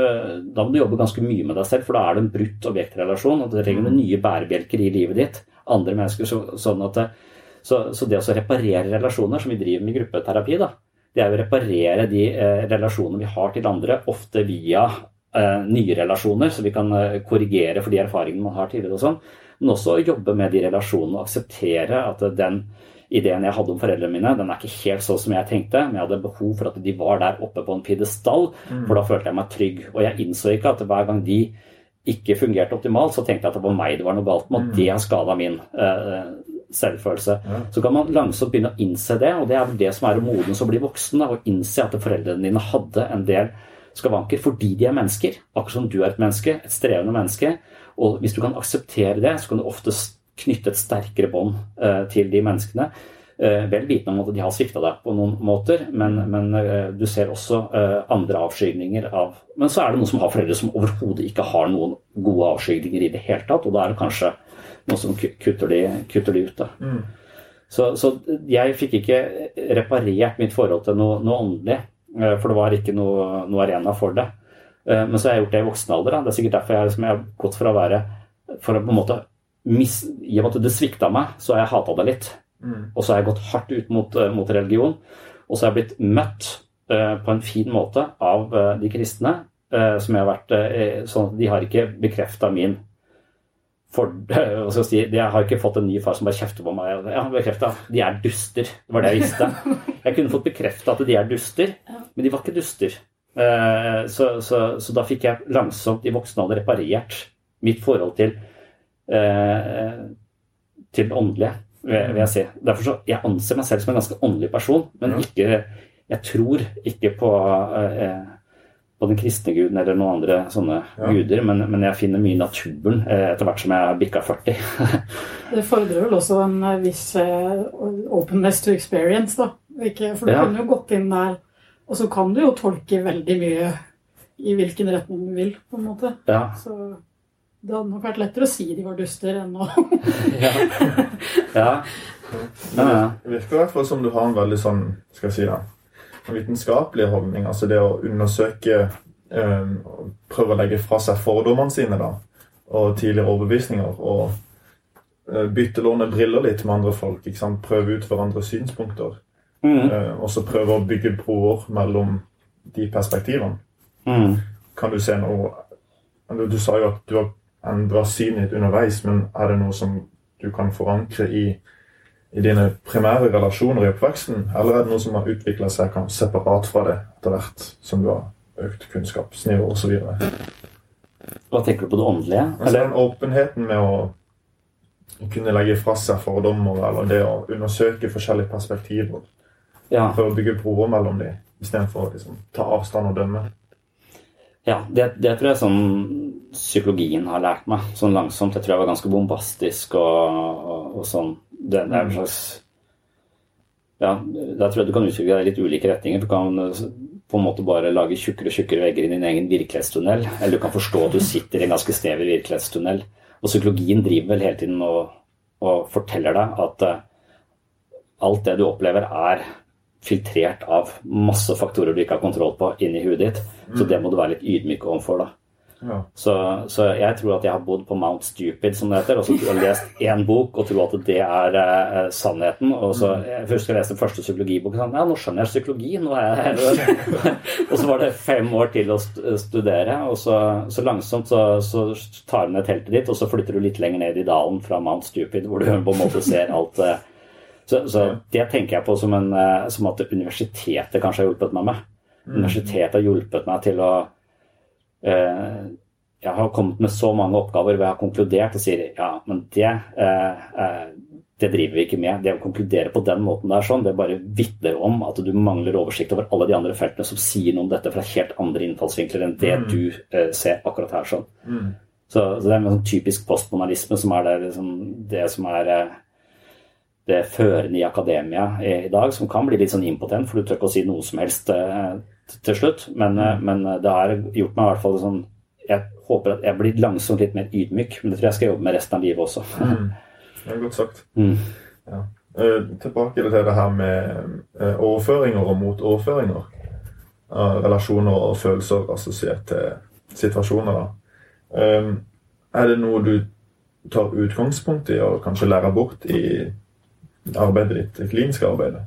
Da må du jobbe ganske mye med deg selv, for da er det en brutt objektrelasjon. og Det trenger mm. nye bærebjelker i livet ditt. Andre mennesker, så, sånn at det, så, så det å reparere relasjoner, som vi driver med i gruppeterapi, da, det er å reparere de eh, relasjonene vi har til andre, ofte via eh, nye relasjoner, så vi kan eh, korrigere for de erfaringene man har tidligere og sånn. Men også jobbe med de relasjonene og akseptere at den ideen jeg hadde om foreldrene mine, den er ikke helt sånn som jeg tenkte, men jeg hadde behov for at de var der oppe på en pidestall, mm. for da følte jeg meg trygg. Og jeg innså ikke at hver gang de ikke fungerte optimalt, så tenkte jeg at det var meg det var noe galt med, og mm. det har skada min selvfølelse. Ja. Så kan man langsomt begynne å innse det, og det er vel det som er å modnes og bli voksen. Da, å innse at foreldrene dine hadde en del skavanker fordi de er mennesker. Akkurat som du er et menneske, et strevende menneske. Og hvis du kan akseptere det, så kan du ofte knytte et sterkere bånd uh, til de menneskene. Uh, vel vitende om at de har svikta deg på noen måter, men, men uh, du ser også andre avskygninger av Men så er det noen som har foreldre som overhodet ikke har noen gode avskygninger i det hele tatt, og da er det kanskje noe som kutter de, kutter de ut. Mm. Så, så, jeg fikk ikke reparert mitt forhold til noe, noe åndelig, eh, for det var ikke noe, noe, arena for det. Eh, men så har jeg gjort det i voksen alder. Da. Det er sikkert derfor jeg, liksom, jeg har gått fra å være for å på en måte mis, I og med at det svikta meg, så har jeg hata det litt. Mm. Og så har jeg gått hardt ut mot, eh, mot religion. Og så har jeg blitt møtt uh, på en fin måte av uh, de kristne. Uh, som jeg har vært sånn at De har ikke bekrefta min for, hva si, Jeg har ikke fått en ny far som bare kjefter på meg. Ja, bekrefta. De er duster. Det var det jeg visste. Jeg kunne fått bekrefta at de er duster, men de var ikke duster. Eh, så, så, så da fikk jeg langsomt i voksen alder reparert mitt forhold til eh, til åndelige, vil jeg si. Derfor så, Jeg anser meg selv som en ganske åndelig person, men ikke, jeg tror ikke på eh, på den kristne guden eller noen andre sånne ja. guder, men, men, jeg finner mye i naturen eh, etter hvert som jeg har bikka 40. det fordrer vel også en eh, viss uh, openness to experience, da. Ikke, for du ja. kunne jo gått inn der, og så kan du jo tolke veldig mye i hvilken retning du vil, på en måte. Ja. Så det hadde nok vært lettere å si de var duster enn å ja. ja. Det virker i hvert fall som du har en veldig sånn, skal jeg si da, vitenskapelige holdning. Altså det å undersøke eh, Prøve å legge fra seg fordommene sine da, og tidligere overbevisninger. Og eh, bytte låne briller litt med andre folk. Prøve ut hverandres synspunkter. Mm. Eh, og så prøve å bygge broer mellom de perspektivene. Mm. Kan du se noe Du sa jo at du har endra synet ditt underveis, men er det noe som du kan forankre i i dine primære relasjoner i oppveksten, eller er det noe som har utvikla seg kan separat fra det etter hvert som du har økt kunnskapsnivå osv.? Hva tenker du på det åndelige? Altså den åpenheten med å kunne legge fra seg fordommer, eller det å undersøke forskjellige perspektiver. Ja. For å bygge broer mellom dem, istedenfor å liksom, ta avstand og dømme. Ja, det, det, tror jeg sånn psykologien har lært meg, sånn langsomt. Jeg tror jeg var ganske bombastisk og, og, og sånn det, det er en slags ja, Da tror jeg du kan uttrykke deg i litt ulike retninger. Du kan eh, på en måte bare lage tjukkere og tjukkere vegger i din egen virkelighetstunnel. Eller du kan forstå at du sitter i en ganske snever virkelighetstunnel. Og psykologien driver vel hele tiden og, og forteller deg at uh, alt det du opplever, er filtrert av masse faktorer du ikke har kontroll på inni huet ditt. Så mm. det må du være litt ydmyk overfor. da. Ja. Så, så, jeg tror at jeg har bodd på Mount Stupid, som det heter, og så har lest én bok og tror at det er eh, sannheten. Og så mm. jeg husker jeg leste den første psykologiboken og sa ja, nå skjønner jeg psykologi. nå er jeg her. Og så var det fem år til å studere, og så, så langsomt så, så tar du ned teltet ditt, og så flytter du litt lenger ned i dalen fra Mount Stupid, hvor du på en måte ser alt eh, så, så, det tenker jeg på som, en, uh, som at universitetet kanskje har hjulpet meg med. Mm. Universitetet har hjulpet meg til å Eh, jeg har kommet med så mange oppgaver hvor jeg har konkludert og sier ja, men det, eh, eh, det driver vi ikke med. Det å konkludere på den måten der sånn, det bare vitner om at du mangler oversikt over alle de andre feltene som sier noe om dette fra helt andre innfallsvinkler enn det mm. du ser akkurat her. sånn. Mm. Så, så, det er en sånn typisk postmonalisme som er det, liksom, det som er det førende i akademia i, dag, som kan bli litt sånn impotent, for du tør ikke å si noe som helst til slutt, men, eh, men det har gjort meg i hvert fall sånn Jeg håper at jeg blir langsomt litt mer ydmyk, men det tror jeg skal jobbe med resten av livet også. Mm. Det er godt sagt. Mm. Ja. Eh, tilbake til det her med eh, overføringer og motoverføringer. Relasjoner og følelser assosiert til situasjoner. da. Eh, er det noe du tar utgangspunkt i og kanskje lærer bort i arbeidet ditt, det kliniske arbeidet?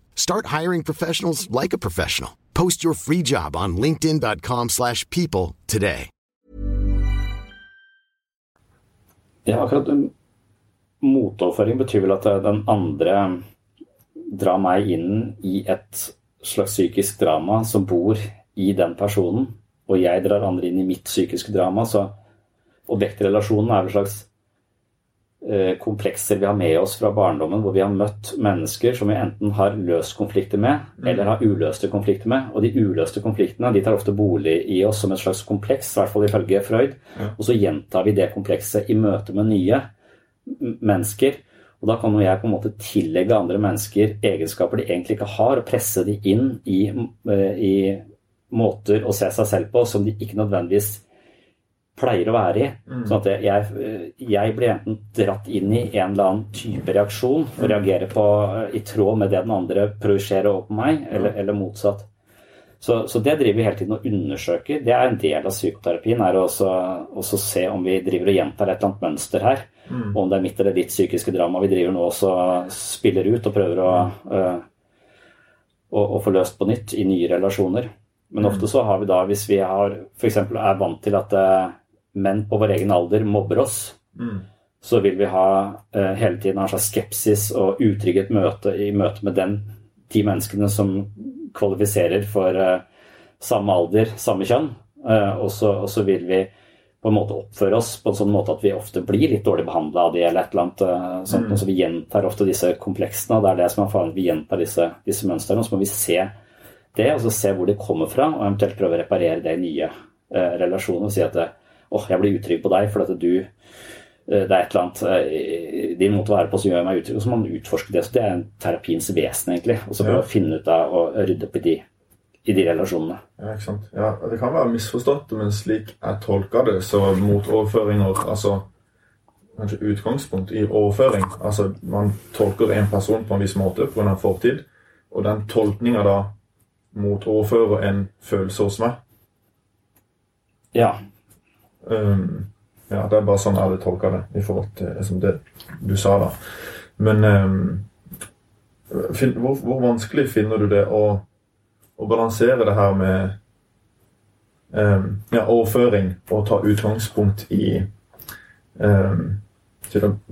Start hiring professionals like a professional. Post your free job on linkedin.com/people slash people today. Ja, akkurat um, motoverføring betyr vel at eh, den andre drar meg inn i et slags psykisk drama som bor i den personen, og jeg drar andre inn i mitt psykiske drama. Så objektrelasjonen er vel slags komplekser vi har med oss fra barndommen, hvor vi har møtt mennesker som vi enten har løst konflikter med, eller har uløste konflikter med. Og de uløste konfliktene de tar ofte bolig i oss som et slags kompleks, i hvert fall ifølge Freud. Og så gjentar vi det komplekset i møte med nye mennesker. Og da kan jo jeg på en måte tillegge andre mennesker egenskaper de egentlig ikke har, og presse de inn i, eh, i måter å se seg selv på som de ikke nødvendigvis pleier å være i. Mm. Sånn at jeg, jeg blir enten dratt inn i en eller annen type reaksjon og reagerer på i tråd med det den andre projiserer over på meg, eller, eller motsatt. Så, så det driver vi hele tiden og undersøker. Det er en del av psykoterapien. er å også, også se om vi driver og gjentar et eller annet mønster her. Mm. Og om det er mitt eller ditt psykiske drama vi driver nå også spiller ut og prøver å, øh, å, å få løst på nytt i nye relasjoner. Men ofte så har vi da, hvis vi har f.eks. er vant til at eh, menn på vår egen alder mobber oss, Mm. så vil vi ha eh, hele tiden ha en slags skepsis og utrygghet møte, i møte med den, de menneskene som kvalifiserer for eh, samme alder, samme kjønn. Eh, og, så, og så vil vi på en måte oppføre oss på en sånn måte at vi ofte blir litt dårlig behandla av de, eller et eller annet eh, sånt. Mm. Og så vi gjentar ofte disse kompleksene, og det er det som er faren. Vi gjentar disse, disse mønstrene, og så må vi se det, og så se hvor de kommer fra, og eventuelt prøve å reparere det i nye eh, relasjoner. Og si at eh, åh, jeg blir utrygg på deg fordi at du eh, det er et eller annet eh, din måte å være på som gjør meg utrygg. Og så må man utforske det. Så det er en terapiens vesen, egentlig. Og så prøve Ja. å finne ut av og rydde opp i de, i de relasjonene. Ja, ikke sant? Ja, Det kan være misforstått, men slik jeg tolker det, så mot overføringer Altså kanskje utgangspunkt i overføring. Altså Man tolker en person på en viss måte pga. en fortid, og den tolkninga da mot overfører en følelse hos meg. Ja. Um, ja, det er bare sånn jeg hadde tolka det i forhold til liksom, det du sa, da. Men um, fin, hvor, hvor vanskelig finner du det å, å balansere det her med um, ja, overføring og ta utgangspunkt i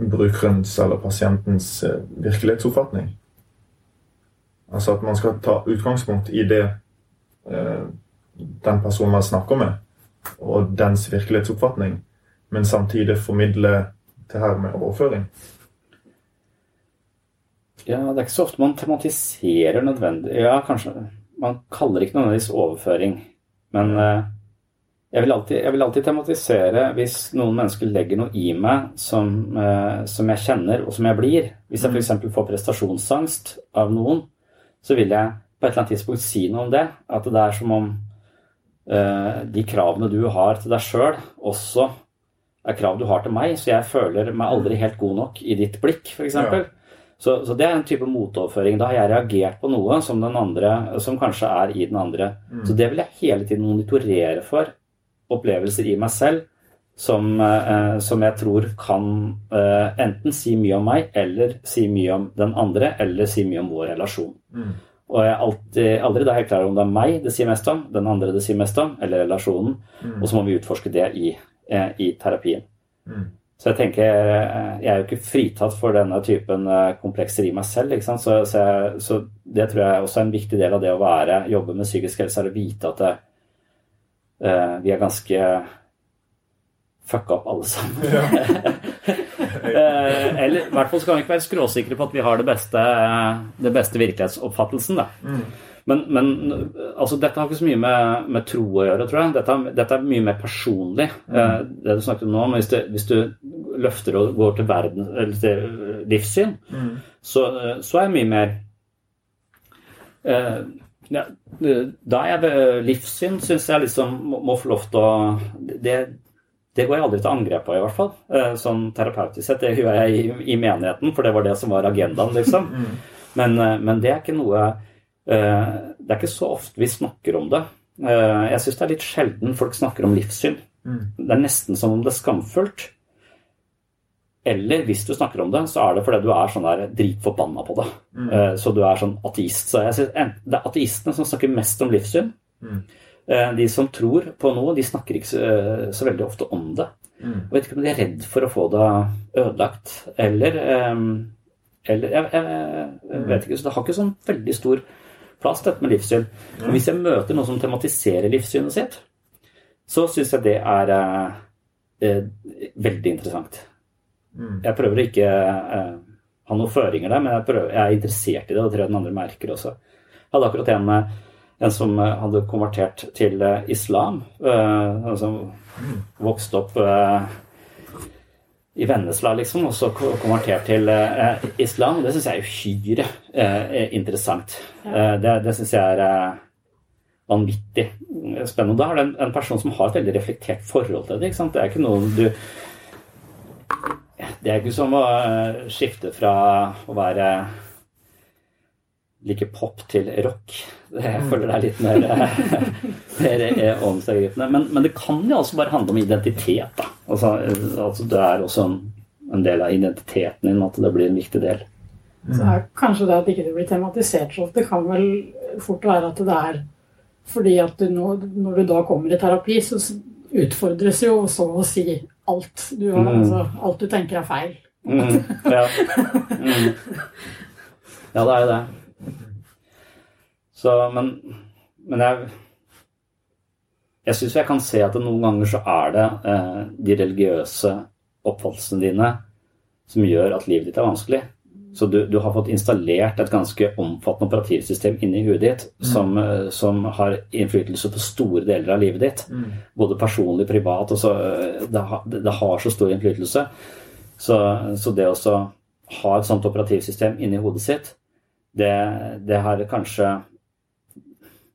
brukerens eller pasientens eh, virkelighetsoppfatning? Altså at man skal ta utgangspunkt i det eh, den personen man snakker med, og dens virkelighetsoppfatning, men samtidig formidle det her med overføring. Ja, det er ikke så ofte man tematiserer nødvendig Ja, kanskje Man kaller det ikke nødvendigvis overføring, men, eh, Jeg vil, alltid, jeg vil, alltid, tematisere hvis noen mennesker legger noe i meg som, eh, som jeg kjenner, og som jeg blir. Hvis jeg f.eks. får prestasjonsangst av noen, så vil jeg på et eller annet tidspunkt si noe om det. At det er som om de kravene du har til deg sjøl, også er krav du har til meg. Så jeg føler meg aldri helt god nok i ditt blikk, f.eks. Ja. Så, så, det er en type motoverføring. Da har jeg reagert på noe som den andre, som kanskje er i den andre. Mm. Så det vil jeg hele tiden monitorere for. Opplevelser i meg selv som, eh, som jeg tror kan eh, enten si mye om meg, eller si mye om den andre, eller si mye om vår relasjon. Mm. Og jeg alltid, aldri da helt klar om det er meg det sier mest om, den andre det sier mest om, eller relasjonen. Mm. Og så må vi utforske det i, eh, i terapien. Mm. Så jeg tenker Jeg er jo ikke fritatt for denne typen eh, komplekser i meg selv. ikke sant? Så, så, jeg, så, det tror jeg også er en viktig del av det å være, jobbe med psykisk helse, er å vite at det, uh, vi er ganske fucka opp alle sammen. Ja. uh, eller i hvert fall skal vi ikke være skråsikre på at vi har det beste, det beste virkelighetsoppfattelsen. Mm. Men, men altså, dette har ikke så mye med, med, tro å gjøre, tror jeg. Dette, dette er mye mer personlig. Mm. Eh, det du snakket om nå, hvis, du, hvis, du løfter og går til, verden, eller til livssyn, mm. så, så, er jeg mye mer eh, ja, Da er jeg livssyn, syns jeg liksom må, må, få lov til å det, det går jeg aldri til angrep på, i hvert fall. Eh, sånn terapeutisk sett. Det gjør jeg i, i, menigheten, for det var det som var agendaen, liksom. Mm. Men, eh, men, det er ikke noe Eh, det er ikke så ofte vi snakker om det. Jeg syns det er litt sjelden folk snakker om livssyn. Mm. Det er nesten som om det er skamfullt. Eller hvis du snakker om det, så er det fordi du er sånn der dritforbanna på det. Mm. Så du er sånn ateist. Så jeg synes, det er ateistene som snakker mest om livssyn. Mm. De som tror på noe, de snakker ikke så, så veldig ofte om det. Mm. Jeg vet ikke om de er redd for å få det ødelagt, eller Eller jeg, jeg, jeg vet ikke. Så det har ikke sånn veldig stor plass, dette med livssyn. Men hvis jeg møter noen som tematiserer livssynet sitt, så syns jeg det er eh, eh, veldig interessant. Mm. Jeg prøver å ikke eh, ha noen føringer der, men jeg, prøver, jeg, er interessert i det, og det tror jeg den andre merker også. Jeg hadde akkurat en, eh, en som eh, hadde konvertert til islam. Uh, som mm. vokste opp i Vennesla, liksom, og så konvertert til eh, islam. Det syns jeg er uhyre eh, interessant. Eh, det det syns jeg er eh, vanvittig spennende. Da er det en, en, person som har et veldig reflektert forhold til det. Det er ikke noe du Det er ikke som å eh, skifte fra å være like pop til rock. Jeg føler det er litt mer, mer åndsgripende. Men, men, det kan jo også bare handle om identitet. da. Altså, altså Det er også en, en, del av identiteten din at det blir en viktig del. Så er Kanskje det at ikke det blir tematisert så ofte, kan vel fort være at det er fordi at du nå, når du da kommer i terapi, så utfordres jo så å si alt. Du, mm. altså, alt du tenker er feil. Mm, ja. Mm. ja, det er jo det. Så, men, men jeg jeg syns jeg kan se at noen ganger så er det eh, de religiøse oppfattelsene dine som gjør at livet ditt er vanskelig. Så du, du, har fått installert et ganske omfattende operativsystem inni huet ditt mm. som, eh, som, har innflytelse på store deler av livet ditt. Mm. Både personlig, privat. Så, eh, det, har, det, har så stor innflytelse. Så, så det å ha et sånt operativsystem inni hodet sitt, det, det har kanskje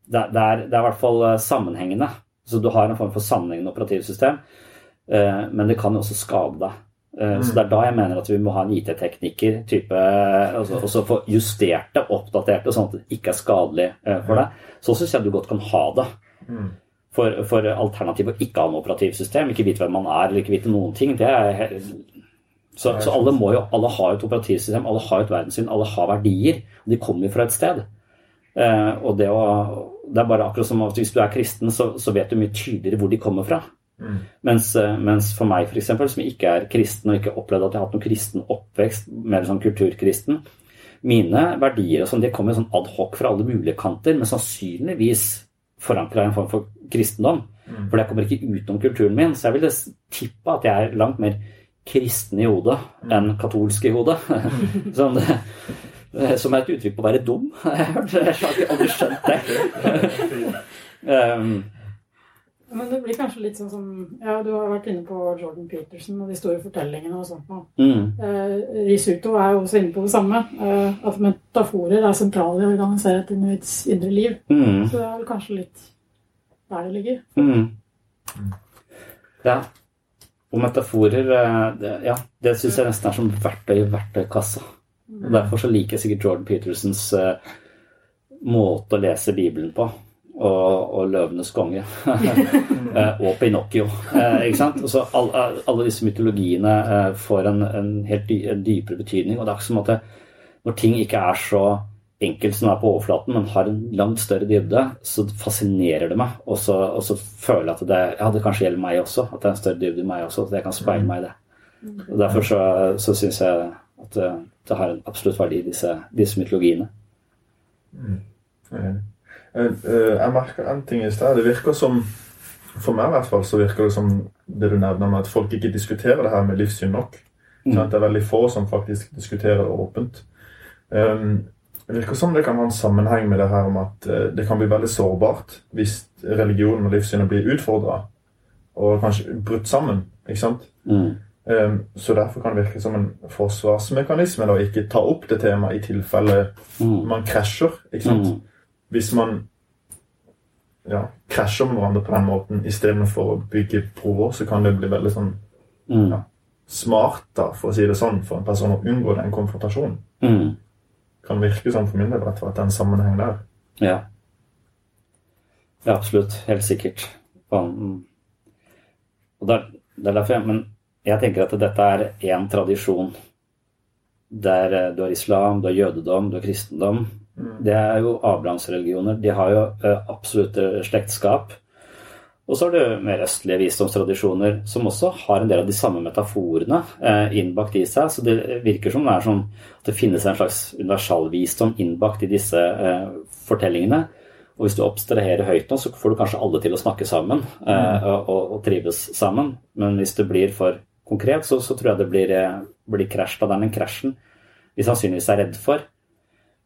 det, er, det er i hvert fall eh, sammenhengende. Så du har en form for sammenhengende operativsystem, eh, men det kan jo også skade deg. Eh, så det er da jeg mener at vi må ha en IT-tekniker type, altså, og så få justert det, oppdatert det, sånn at det ikke er skadelig for deg. Så syns jeg du godt kan ha det. Mm. For, for alternativet å ikke ha noe operativsystem, ikke vite hvem man er, eller ikke vite noen ting, det er så, så alle, må jo, alle har et operativsystem, alle har et verdenssyn, alle har verdier. og De kommer jo fra et sted. og det å det er bare akkurat som at hvis du er kristen, så, så vet du mye tydeligere hvor de kommer fra. Mm. Mens, eh, mens, for meg, f.eks., som ikke er kristen og ikke opplevd at jeg har hatt noen kristen oppvekst, mer sånn kulturkristen Mine verdier og sånn, de kommer sånn ad hoc fra alle mulige kanter, men sannsynligvis forankra i en form for kristendom. Mm. For jeg kommer ikke utenom kulturen min. Så jeg ville tippe at jeg er langt mer kristen i hodet mm. enn katolsk i hodet. sånn, som er et uttrykk på å være dum. Jeg har aldri skjønt det. um, Men det blir kanskje litt sånn som Ja, du har vært inne på Jordan Peterson og de store fortellingene og sånt. Mm. Eh, Risuto er jo også inne på det samme. Eh, at metaforer er sentrale i å organisere et individs indre liv. Mm. Så det er vel kanskje litt der det ligger. Mm. Ja. Og metaforer eh, det, Ja, det syns jeg nesten er som verktøy i verktøykassa. Og Derfor så liker jeg sikkert Jordan Petersens uh, måte å lese Bibelen på. Og, og 'Løvenes konge'. Eh, og Pinocchio. Uh, ikke sant? Og så all, all- alle disse mytologiene eh, får en, en helt dy, en dypere betydning. Og det er ikke som at det, når ting ikke er så enkelt som det er på overflaten, men har en langt større dybde, så fascinerer det meg. Og så, og så føler jeg at det, ja, det kanskje gjelder meg også. At det er en større dybde i meg også. At jeg kan speile meg i det. Og Derfor så, så syns jeg at det, det har en absolutt verdi, disse, disse mytologiene. Jeg er enig. Eh, eh, Jeg merker en ting i sted. Det virker som For meg i hvert fall så virker det som det du nevner med at folk ikke diskuterer det her med livssyn nok. Mm. Sånn det er veldig få som faktisk diskuterer det åpent. Um, det virker som det kan ha en sammenheng med det her om at eh, det kan bli veldig sårbart hvis religionen og livssynet blir utfordra og kanskje brutt sammen. ikke sant? Mm. Um, så derfor kan det virke som en forsvarsmekanisme å ikke ta opp det temaet i tilfelle Mm. man krasjer. ikke sant? Mm. Hvis man ja, krasjer med hverandre på den måten istedenfor å bygge broer, så kan det bli veldig sånn Mm. ja, smart, da, for å si det sånn, for en person å unngå den konfrontasjonen. Mm. Kan virke sånn for min del, at det er en sammenheng der. Ja. Ja, absolutt. Helt sikkert. Mm. Og det er derfor jeg, Men jeg tenker at dette er én tradisjon. Der eh, du har islam, du har jødedom, du har kristendom. Det er jo Abrahamsreligioner. De har jo eh, absolutt eh, slektskap. Og så har du mer østlige visdomstradisjoner som også har en del av de samme metaforene eh, innbakt i seg. Så det virker som det er at det finnes en slags universalvisdom innbakt i disse eh, fortellingene. Og hvis du abstraherer høyt nå, så får du kanskje alle til å snakke sammen eh, og, og, og trives sammen. Men hvis det blir for konkret, så, så tror jeg det blir, eh, blir krasj. Da det er den krasjen vi sannsynligvis er redd for.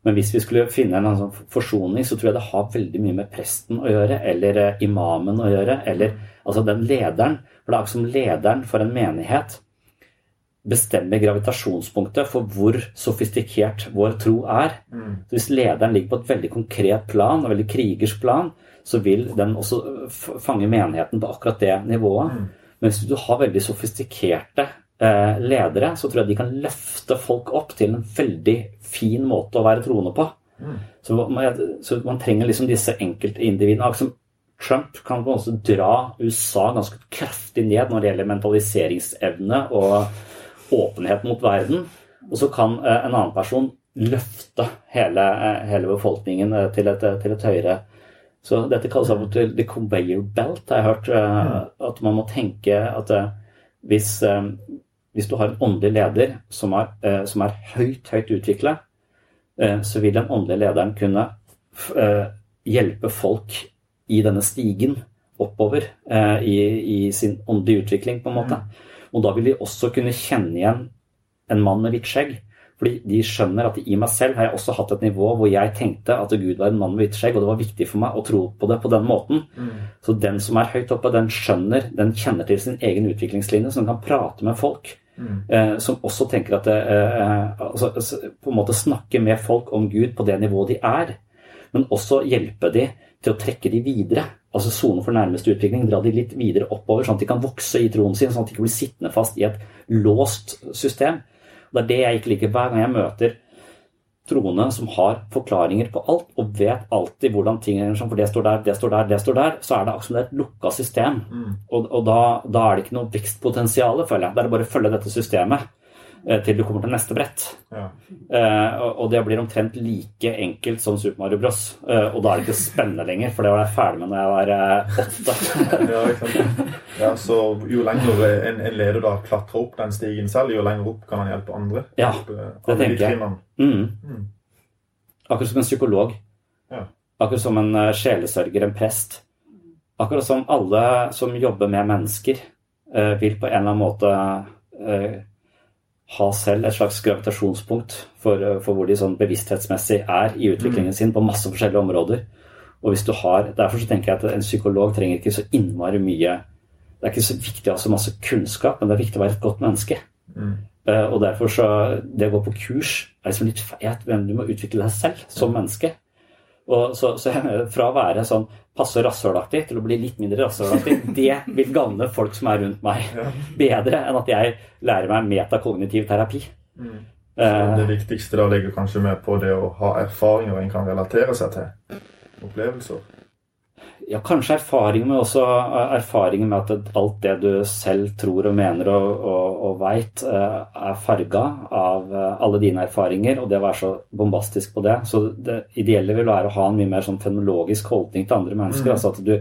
Men hvis vi skulle finne en sånn forsoning, så tror jeg det har veldig mye med presten å gjøre, eller eh, imamen å gjøre, eller altså den lederen. For det er som lederen for en menighet bestemmer gravitasjonspunktet for hvor sofistikert vår tro er. Så hvis lederen ligger på et veldig konkret plan, et veldig krigersk plan, så vil den også fange menigheten på akkurat det nivået. Men hvis du har veldig sofistikerte eh, ledere, så tror jeg de kan løfte folk opp til en veldig fin måte å være troende på. Så man, så man trenger liksom disse enkeltindividene. Som Trump kan på en måte dra USA ganske kraftig ned når det gjelder mentaliseringsevne og åpenhet mot verden. Og så kan eh, en annen person løfte hele, eh, hele befolkningen til et, til et høyere Så dette kalles av og til the conveyor belt, har jeg hørt. Uh, At man må tenke at uh, hvis, eh, hvis du har en åndelig leder som er, som er høyt, høyt utvikla, så vil den åndelige lederen kunne hjelpe folk i denne stigen oppover i, i sin åndelige utvikling, på en måte. Og da vil de også kunne kjenne igjen en mann med hvitt skjegg. Fordi de skjønner at i meg selv har jeg også hatt et nivå hvor jeg tenkte at Gud var en mann med hvitt skjegg, og det var viktig for meg å tro på det på den måten. Så den som er høyt oppe, den skjønner, den kjenner til sin egen utviklingslinje, så den kan prate med folk. Eh, som også tenker at det, eh, altså, altså, På en måte snakke med folk om Gud på det nivået de er. Men også hjelpe de til å trekke de videre. Altså sone for nærmeste utvikling. Dra de litt videre oppover, sånn at de kan vokse i troen sin. Sånn at de ikke blir sittende fast i et låst system. Det er det jeg ikke liker hver gang jeg møter troende som har forklaringer på alt, og vet alltid hvordan ting er sånn, for det står der, det står der, det står der, så er det akkurat som det er et lukka system. Og, og da, da er det ikke noe vekstpotensial, føler jeg. Det er bare å følge dette systemet til du kommer til neste brett. Ja. Uh, og, det blir omtrent like enkelt som Super Mario Bros. Uh, og da er det ikke spennende lenger, for det var jeg ferdig med når jeg var eh, åtte. ja, ikke ja, så jo lenger en, en leder da klatrer opp den stigen selv, jo lenger opp kan han hjelpe andre. Ja, Hjelpe det tenker jeg. Mm. Mm. Akkurat som en psykolog. Ja. Akkurat som en eh, sjelesørger, en prest. Akkurat som alle som jobber med mennesker, uh, vil på en eller annen måte eh, ha selv et slags gravitasjonspunkt for, eh, for hvor de sånn bevissthetsmessig er i utviklingen sin på masse forskjellige områder. Og hvis du har, Derfor så tenker jeg at en psykolog trenger ikke så innmari mye Det er ikke så viktig å ha så masse kunnskap, men det er viktig å være et godt menneske. Mm. Uh, og derfor så Det å gå på kurs er liksom litt feil. Du må utvikle deg selv som menneske. Og så, så fra å være sånn passe rasshølaktig til å bli litt mindre rasshølaktig, det vil gagne folk som er rundt meg, bedre enn at jeg lærer meg metakognitiv terapi. Mm. det viktigste da ligger kanskje med på det å ha erfaringer en kan relatere seg til. Opplevelser. Ja, kanskje erfaring med også erfaringen med at alt det du selv tror og mener og, og, og veit, eh, er farga av eh, alle dine erfaringer, og det å være så bombastisk på det. Så det ideelle vil være å ha en mye mer sånn fenomenologisk holdning til andre mennesker. Mm. altså at du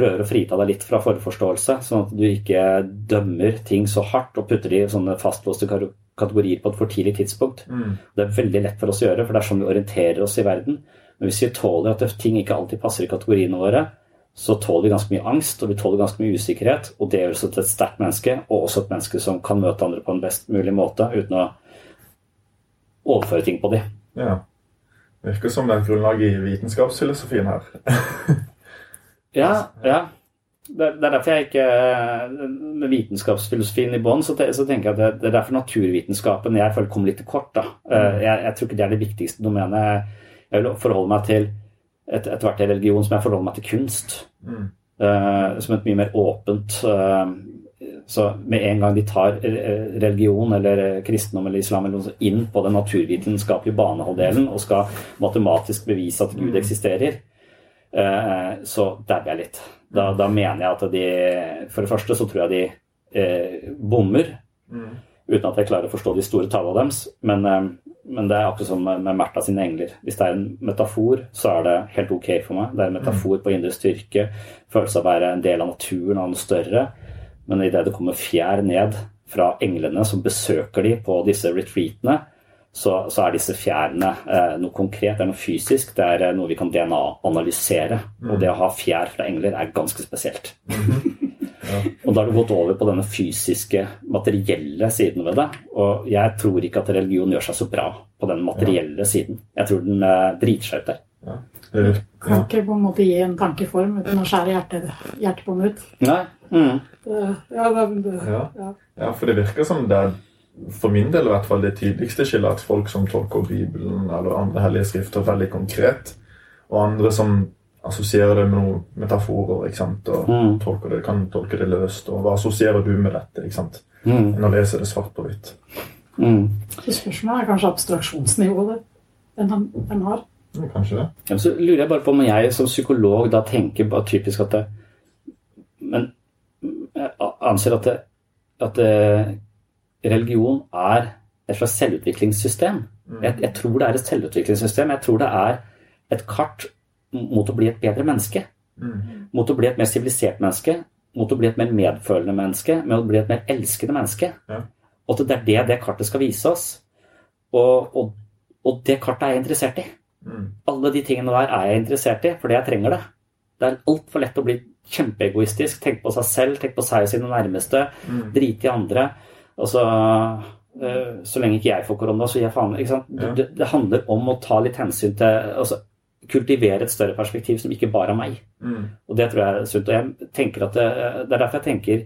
prøver å frita deg litt fra forforståelse, sånn at du ikke dømmer ting så hardt og putter de i sånne fastlåste kategorier på et for tidlig tidspunkt. Mm. Det er veldig lett for oss å gjøre, for det er sånn vi orienterer oss i verden. Men hvis vi tåler at ting ikke alltid passer i kategoriene våre, så tåler vi ganske mye angst og vi tåler ganske mye usikkerhet. Og det gjør oss til et sterkt menneske, og også et menneske som kan møte andre på en best mulig måte uten å overføre ting på dem. Ja. Virker som det er et grunnlag i vitenskapsfilosofien her. ja, ja. Det er derfor jeg ikke Med vitenskapsfilosofien i bånn, så, så, tenker jeg at det, det, er derfor naturvitenskapen jeg føler kommer litt til kort. da. Jeg, jeg tror ikke det er det viktigste domenet. Jeg vil forholde meg til et, etter hvert til religion som jeg forholder meg til kunst. Mm. Uh, som et mye mer åpent uh, Så med en gang de tar religion eller kristendom eller islam eller noe inn på den naturvitenskapelige banehalvdelen og skal matematisk bevise at Gud eksisterer, uh, så dabber jeg litt. Da, da, mener jeg at de For det første så tror jeg de bommer. Mm. Uten at jeg klarer å forstå de store tallene deres. Men men det er akkurat som med Märtha sine engler. Hvis det er en metafor, så er det helt ok for meg. Det er en metafor på indre styrke, følelse av å være en del av naturen, av noe større. Men idet det kommer fjær ned fra englene som besøker de på disse retreatene, så, så er disse fjærene eh, noe konkret, det er noe fysisk, det er eh, noe vi kan DNA-analysere. Og det å ha fjær fra engler er ganske spesielt. Og da har du gått over på denne fysiske, materielle siden ved det. Og jeg tror ikke at religion gjør seg så bra på den materielle siden. Jeg tror den eh, driter seg ut der. Ja. Kan ikke på en måte gi en tankeform uten å skjære hjertet, hjertet på den ut. Nei. Mm. Det, ja, det, det, ja. ja. ja, for det virker som det er for min del i hvert fall det tydeligste skillet at folk som tolker Bibelen eller andre hellige skrifter veldig konkret, og andre som assosierer det med noen metaforer ikke sant? og Mm. tolker det, kan tolke det løst. Og hva assosierer du med dette? ikke sant? Mm. Enn å lese det svart på hvitt. Mm. Så spørsmålet er kanskje abstraksjonsnivået den, han- den har. Ja, kanskje det. Ja, så lurer jeg bare på om jeg som psykolog da tenker bare typisk at det, Men jeg anser at, det, at det, religion er et slags selvutviklingssystem. Jeg, jeg tror det er et selvutviklingssystem. Jeg tror det er et kart mot å bli et bedre menneske. Mm. Mot å bli et mer sivilisert menneske. Mot å bli et mer medfølende menneske. Med å bli et mer elskende menneske. Ja. Og at det er det det kartet skal vise oss. Og, og, og det kartet er jeg interessert i. Mm. Alle de tingene der er jeg interessert i, fordi jeg trenger det. Det er altfor lett å bli kjempeegoistisk. Tenke på seg selv, tenke på seg og sine nærmeste. Mm. Drite i andre. Altså, øh, så lenge ikke jeg får korona, så gir jeg faen. Ikke sant? Ja. Det, det handler om å ta litt hensyn til altså, Kultivere et større perspektiv som ikke bare er meg. Mm. Og det tror jeg er sunt. Og jeg tenker at det, det er derfor jeg tenker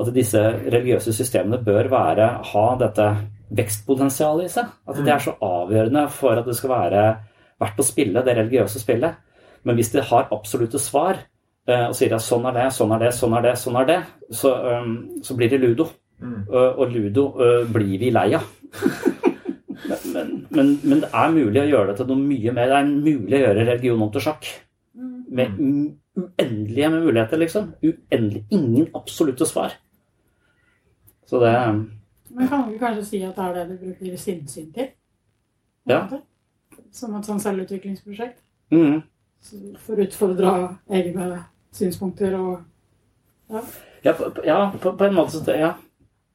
at disse religiøse systemene bør være, ha dette vekstpotensialet i seg. At det er så avgjørende for at det skal være verdt å spille, det religiøse spillet. Men hvis de har absolutte svar, eh, og sier at sånn er det, sånn er det, sånn er det, sånn er det, så, så blir det ludo. Mm. Og ludo blir vi lei av. men, men, men det er mulig å gjøre det til noe mye mer. Det er mulig å gjøre religion om til sjakk. Med uendelige med muligheter, liksom. Uendelig. Ingen absolutte svar. Så det Men kan vi kanskje si at det er det du bruker sinnssyn til? Ja. Som et sånn selvutviklingsprosjekt? mm. For å utfordre egne synspunkter og Ja. Ja, på, på- ja, på, på en måte så det, ja.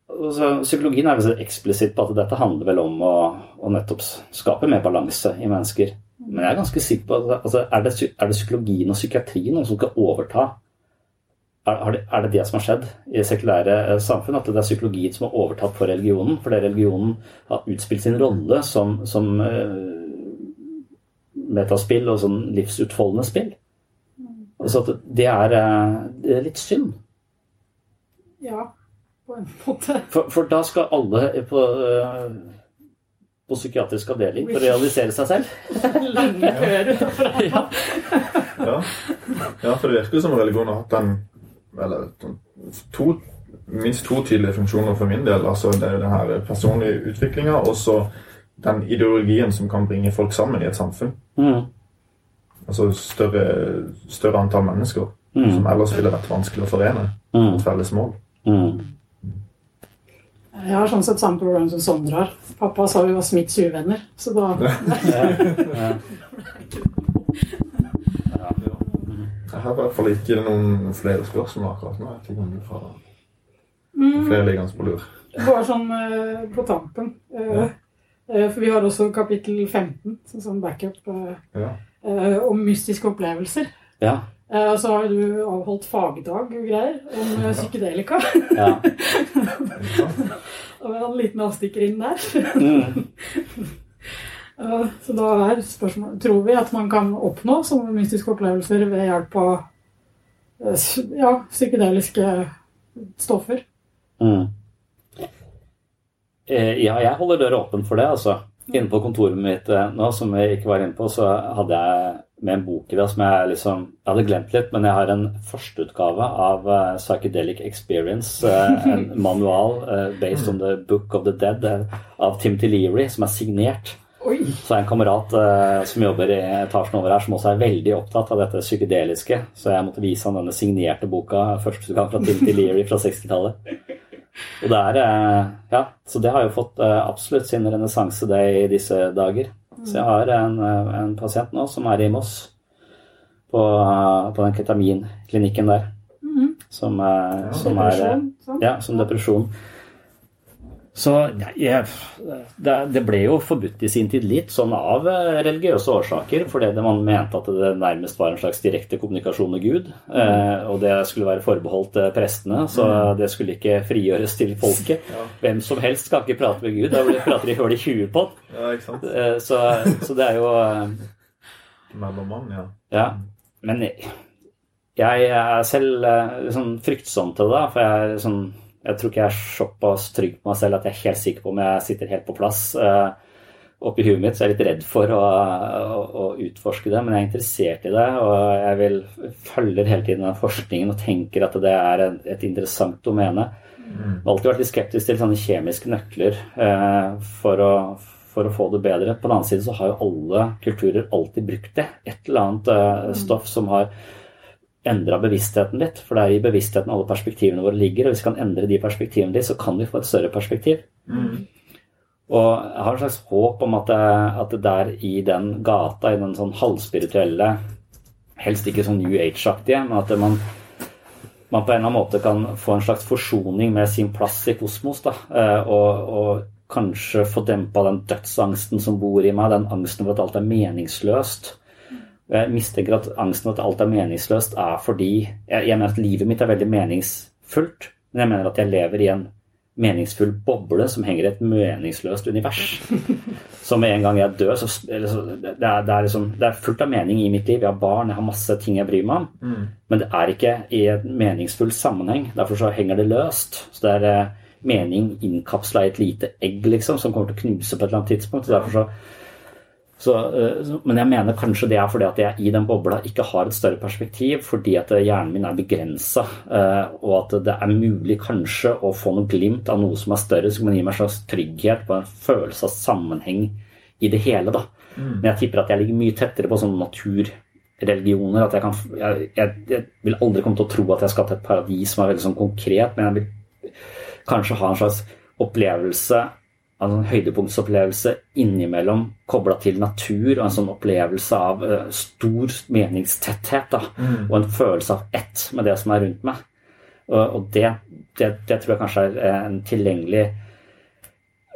Altså, psykologien er vel eksplisitt på at dette handler vel om å, å nettopp skape mer balanse i mennesker. Men jeg er ganske sikker på at altså, er, det, er det psykologien og psykiatrien som skal overta? Er, det, er det det som har skjedd i sekulære eh, samfunn? At det er psykologien som har overtatt for religionen? Fordi religionen har utspilt sin rolle som, som eh, metaspill og sånn livsutfoldende spill. Altså at det er, eh, det er litt synd. Ja, på en måte. For, for da skal alle på, eh, på psykiatrisk avdeling for å realisere seg selv. Lange køer utenfor her. Ja. ja, for det virker som religion har hatt den eller, to, minst to tydelige funksjoner for min del. Altså det er jo den her personlige utviklinga og så den ideologien som kan bringe folk sammen i et samfunn. Mm. Altså større, større antall mennesker Mm. som ellers ville vært vanskelig å forene. Mm. Et felles mål. Mm. Jeg har sånn sett samme problem som Sondre har. Pappa sa vi var Smiths uvenner, så da Jeg har i hvert fall ikke noen flere spørsmål akkurat nå. Jeg fikk noen fra Mm. flere liggende på lur. Bare sånn uh, på tampen. Eh, uh, for vi har også kapittel 15, sånn sånn backup, eh, Ja. om mystiske opplevelser. Ja. Eh, og så har du avholdt fagdag og greier om eh, psykedelika. Ja. og vi har en liten avstikker inn der. Mm. Så da er spørsmålet Tror vi at man kan oppnå sånne mystiske opplevelser ved hjelp av eh, ja, psykedeliske stoffer? Mm. Ja, jeg holder døra åpen for det, altså. Inne på kontoret mitt nå, som jeg ikke var inne på, så hadde jeg med en bok i det som jeg liksom Jeg hadde glemt litt, men jeg har en førsteutgave av uh, Psychedelic Experience. Uh, En manual uh, based on the Book of the Dead av Timothy Leary, som er signert. Oi! Så er en kamerat som jobber i etasjen over her, som også er veldig opptatt av dette psykedeliske. Så jeg måtte vise han denne signerte boka, første gang fra Timothy Leary fra 60-tallet. Og det er Ja, så det har jo fått absolutt sin renessanse, det i disse dager. Så jeg har en, en pasient nå som er i Moss, på, på den ketaminklinikken der, Mhm. som, eh, som er som Depresjon. Ja, som depresjon. Så jeg, det, det ble jo forbudt i sin tid litt sånn av eh, religiøse årsaker, fordi det man mente at det nærmest var en slags direkte kommunikasjon med Gud. Eh, og det skulle være forbeholdt eh, prestene, så Mm. det skulle ikke frigjøres til folket. Hvem som helst skal ikke prate med Gud, da prater de høl i huet på. Ja? Eh, så, så det er jo Man og mann, ja. ja, men jeg, jeg er selv eh, sånn fryktsom til det, for jeg, er sånn, jeg tror ikke jeg er såpass trygg på meg selv at jeg er helt sikker på om jeg sitter helt på plass. Eh, oppi huet mitt så er jeg litt redd for å, å, å utforske det, men jeg er interessert i det, og jeg vil følger hele tiden den forskningen og tenker at det er en, et interessant domene. Jeg har alltid vært litt skeptisk til sånne kjemiske nøkler eh, for, å, for å få det bedre. På den annen side så har jo alle kulturer alltid brukt det. Et eller annet eh, stoff som har endra bevisstheten litt. For det er i bevisstheten alle perspektivene våre ligger. Og hvis vi kan endre de perspektivene litt, så kan vi få et større perspektiv. Og jeg har en slags håp om at det, at det der i den gata, i den sånn halvspirituelle Helst ikke sånn New Age-aktige, men at man man på en eller annen måte kan få en slags forsoning med sin plass i kosmos. Da, eh, og, og kanskje få dempa den dødsangsten som bor i meg, den angsten for at alt er meningsløst. Og Jeg mistenker at angsten at alt er meningsløst er fordi jeg, jeg mener at livet mitt er veldig meningsfullt, men jeg mener at jeg lever i en meningsfull boble som henger i et meningsløst univers. Så med en gang jeg dør, så, eller så det, er, det, er liksom, det er fullt av mening i mitt liv. Jeg har barn, jeg har masse ting jeg bryr meg om. Mm. Men det er ikke i en meningsfull sammenheng. Derfor så henger det løst. Så det er eh, mening innkapsla i et lite egg, liksom, som kommer til å knuse på et eller annet tidspunkt. Så derfor så, så, eh, men jeg mener kanskje det er fordi at jeg i den bobla ikke har et større perspektiv, fordi at eh, hjernen min er begrensa, og at det er mulig kanskje å få noe glimt av noe som er større, som kan gi meg en slags trygghet på en følelse av sammenheng i det hele. da. Mm. Men jeg tipper at jeg ligger mye tettere på sånne naturreligioner. at jeg, kan, jeg, jeg, jeg vil aldri komme til å tro at jeg skal til et paradis som er veldig sånn konkret, men jeg vil kanskje ha en slags opplevelse en sånn høydepunktsopplevelse innimellom kobla til natur og en sånn opplevelse av eh, stor meningstetthet da, Mm. og en følelse av ett med det som er rundt meg. Og, og det, det, det tror jeg kanskje er eh, en tilgjengelig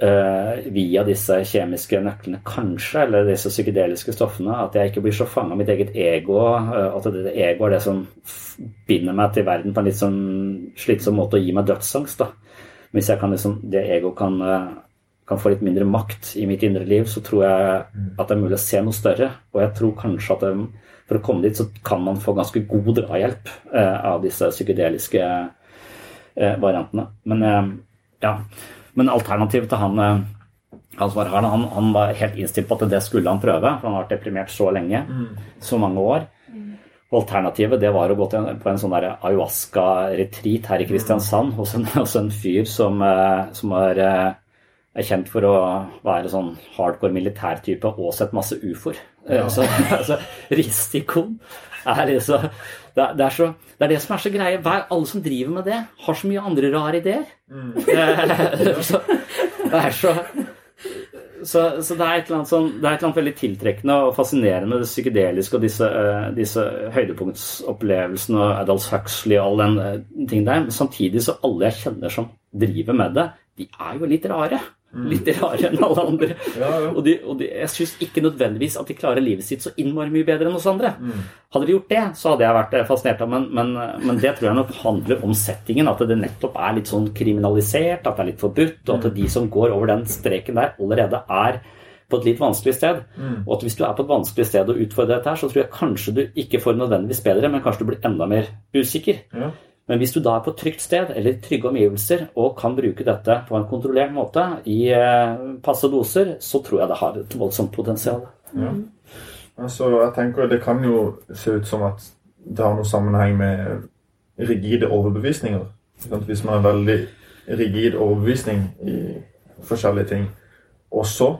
uh, via disse kjemiske nøklene, kanskje, eller disse psykedeliske stoffene, at jeg ikke blir så fanga av mitt eget ego. Uh, at det, det ego er det som binder meg til verden på en litt sånn slitsom måte og gir meg dødsangst. da. Hvis jeg kan liksom, det ego kan, kan få litt mindre makt i mitt indre liv, så tror jeg at det er mulig å se noe større. Og jeg tror kanskje at det, for å komme dit, så kan man få ganske god drahjelp eh, av disse psykedeliske eh, variantene. Men eh, ja, men alternativet til han han, var, han, han var helt innstilt på at det skulle han prøve, for han har vært deprimert så lenge. Så mange år. Mm. Alternativet det var å gå til en, på en sånn ayahuasca-retreat her i Kristiansand hos en, hos en fyr som, som er, eh, er kjent for å være sånn hardcore militærtype og sett masse ufoer. Ja. Altså, altså, risikoen er liksom det er, det, er så, det er det som er så greie. Hver, alle som driver med det, har så mye andre rare ideer. Mm. så, det er så så, så det, er sånn, det er et eller annet veldig tiltrekkende og fascinerende med det psykedeliske og disse, eh, disse høydepunktsopplevelsene og Adolf Huxley og all den uh, ting der. Men samtidig så alle jeg kjenner som driver med det, de er jo litt rare. Litt rarere enn alle andre. Og, de, og de, jeg syns ikke nødvendigvis at de klarer livet sitt så innmari mye bedre enn oss andre. Hadde de gjort det, så hadde jeg vært eh, fascinert av men, men, men det tror jeg nok handler om settingen. At det nettopp er litt sånn kriminalisert, at det er litt forbudt, og at de som går over den streken der, allerede er på et litt vanskelig sted. Mm. Og at hvis du er på et vanskelig sted og utfordrer dette her, så tror jeg kanskje du ikke får nødvendigvis bedre, men kanskje du blir enda mer usikker. Ja. Men hvis du da er på et trygt sted eller trygge omgivelser og kan bruke dette på en kontrollert måte i eh, passe doser, så tror jeg det har et voldsomt potensial. Ja. Altså, jeg tenker Det kan jo se ut som at det har noe sammenheng med rigide overbevisninger. Hvis man har veldig rigid overbevisning i forskjellige ting, og så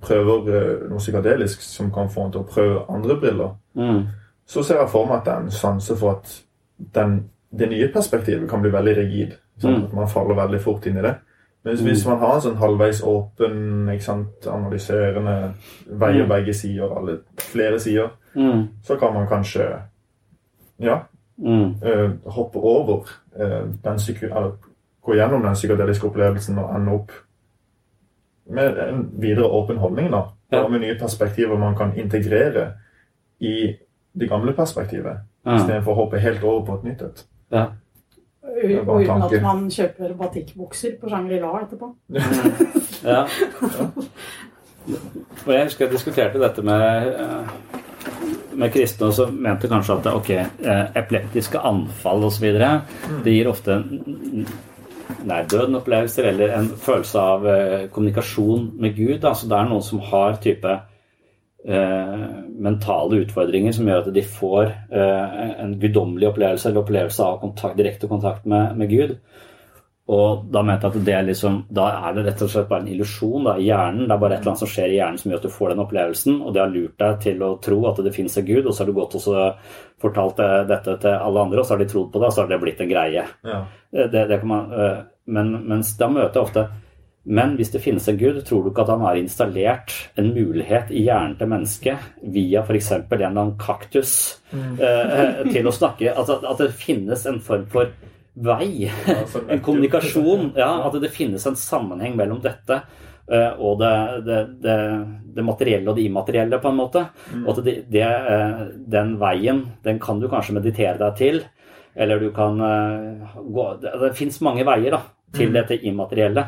prøver eh, noe psykadelisk som kan få en til å prøve andre briller, Mm. så ser jeg for meg at det er en sjanse for at den, det nye perspektivet kan bli veldig rigid. Sånn? Mm. At man faller veldig fort inn i det. Men Mm. hvis man har en sånn halvveis åpen, sant, analyserende, veier Mm. begge sider, alle flere sider, Mm. så kan man kanskje ja, Mm. øh, hoppe over øh, den. Eller gå gjennom den psykadeliske opplevelsen og ende opp med en videre åpen holdning, da. Ja. Med nye perspektiver man kan integrere i det gamle perspektivet. Ja. Istedenfor å hoppe helt over på et nytt et. Ja. Og uten at man kjøper batikkbukser på Shangri-La etterpå. Ja. Og jeg husker jeg diskuterte dette med, eh, med kristne, og så mente kanskje at ok, eh, epileptiske anfall osv. Det gir ofte en nærdøden opplevelser eller en følelse av eh, kommunikasjon med Gud. Altså det er noen som har type mentale utfordringer som gjør at de får eh, en guddommelig opplevelse eller opplevelse av kontakt, direkte kontakt med, med Gud. Og da mente jeg at det er liksom, da er det rett og slett bare en illusjon i hjernen. Det er bare et eller annet som skjer i hjernen som gjør at du får den opplevelsen. Og det har lurt deg til å tro at det finnes en gud, og så har du gått og fortalt eh, dette til alle andre, og så har de trodd på det, og så har det blitt en greie. Ja. Eh, Det, det kan man, eh, men mens da møter jeg ofte Men hvis det finnes en gud, tror du ikke at han har installert en mulighet i hjernen til mennesket via f.eks. en eller annen kaktus eh, til å snakke? Altså at det finnes en form for vei, en kommunikasjon. Ja, at det finnes en sammenheng mellom dette eh, og det, det, det, det materielle og det immaterielle, på en måte. Og at det, det, eh, den veien, den kan du kanskje meditere deg til. Eller du kan eh, gå Det, det fins mange veier da, til Mm. dette immaterielle.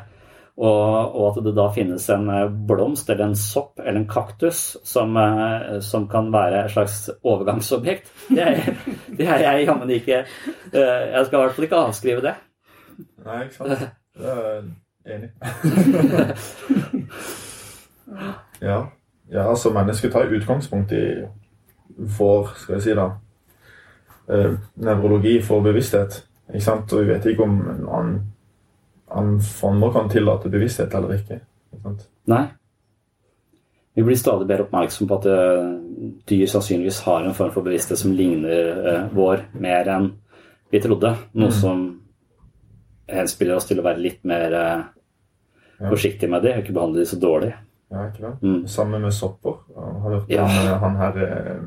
Og, og at det da finnes en eh, blomst eller en sopp eller en kaktus som, eh, som kan være et slags overgangsobjekt. Det er, det er jeg jammen ikke eh, Jeg skal i hvert fall ikke avskrive det. Nei, ikke sant? Det er enig ja. ja, altså mennesket tar utgangspunkt i vår, skal jeg si da, nevrologi for bevissthet. Ikke sant? Og vi vet ikke om en annen, annen former kan tillate bevissthet eller ikke. ikke sant? Nei. Vi blir stadig bedre oppmerksom på at eh, dyr sannsynligvis har en form for bevissthet som ligner eh, vår mer enn vi trodde. Noe Mm. som henspiller oss til å være litt mer eh, forsiktige med det, og ikke behandle de så dårlig. Ja, ikke det? Mm. Samme med sopper. Har hørt Ja. om han her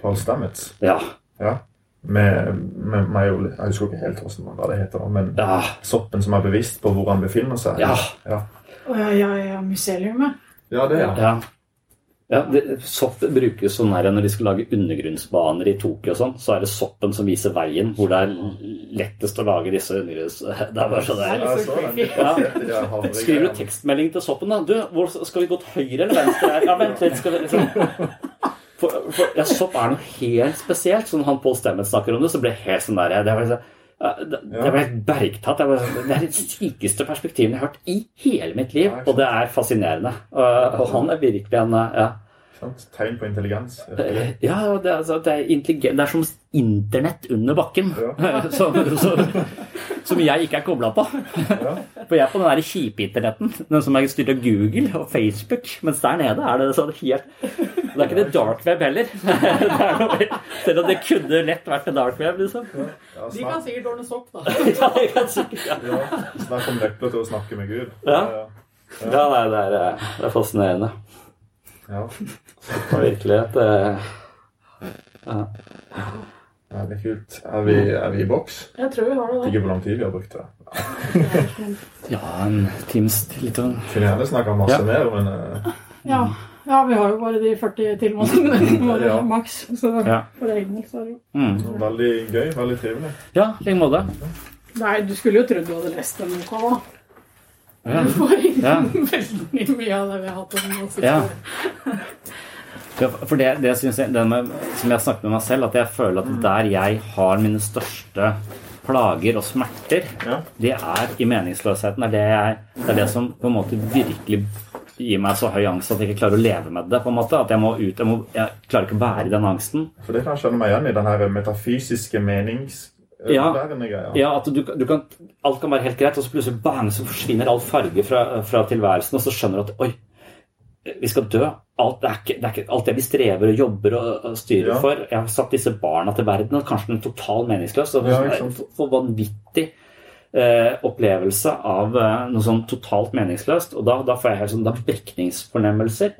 Paul Stamets. Ja. Ja. Med, med maioli. Jeg husker ikke helt hvordan, hva det heter, men Ja. soppen som er bevisst på hvor han befinner seg. Ja. ja. Ja, ja, ja, myseliumet. Ja, det er Ja. Ja, det, sopp brukes sånn her når de skal lage undergrunnsbaner i Tokyo og sånn, så er det soppen som viser veien, hvor det er lettest å lage disse undergrunns... Det er bare sånn der. Ja, så Ja. Skriver du tekstmelding til soppen, da? Du, hvor skal vi gå til høyre eller venstre? her? Ja, vent litt, skal vi liksom for, for, ja, Sopp er noe helt spesielt. Så når han Pål Stemmet snakker om det, så blir jeg helt sånn der Det var liksom det, det ble helt bergtatt. Det, var, det er de sykeste perspektivene jeg har hørt i hele mitt liv, og det er fascinerende. Og, og han er virkelig en ja. Sant? Tegn på intelligens. Ja, det, er altså, det, er det er som internett under bakken. som, som, som jeg ikke er kobla på. For jeg er på den der kjipe internetten. Den som er styrt av Google og Facebook. Mens der nede er det sånn helt Det er ikke det dark web heller. Er noe, selv om det kunne lett vært det dark web, liksom. De kan sikkert ordne sopp, da. Ja, de kan sikkert, ja. Ja, Snakk om nøkler til å snakke med Gud. Ja. Ja, nei, det er, det er fascinerende. Ja. Og virkelighet eh, ja. Veldig kult. Er vi, er vi i boks? Jeg tror vi har det, da. Ikke hvor lang tid vi har brukt det. Ja, en times litt sånn Kunne gjerne snakka masse Ja. mer, men uh... Ja. ja, vi har jo bare de 40 tilmålingene våre Ja. maks. Så Ja. for egen del så er det jo mm. veldig gøy. Veldig trivelig. Ja, i like måte. Nei, du skulle jo trodd du hadde lest den OK, da. Ja. Du får inn Ja. veldig mye av det vi har hatt om oss. Ja. Ja, for det, det synes jeg, med, som jeg snakket med meg selv, at jeg føler at der jeg har mine største plager og smerter, det er i meningsløsheten. Det er det, jeg, det er det som på en måte virkelig gir meg så høy angst at jeg ikke klarer å leve med det. på en måte, At jeg må ut, jeg, må, jeg klarer ikke å være i den angsten. For det kan jeg skjønne meg igjen i, den her metafysiske menings... Ja, greia. ja at du, du kan, alt kan være helt greit, og så plutselig bang, så forsvinner all farge fra, fra tilværelsen, og så skjønner du at oi, vi skal dø. Alt, det, ikke, det ikke alt det vi strever og jobber og, og styrer Ja. for. Jeg har satt disse barna til verden, og kanskje er totalt meningsløs. Og Ja, for, vanvittig eh, opplevelse av eh, noe sånn totalt meningsløst. Og da, da får jeg helt sånn da brekningsfornemmelser.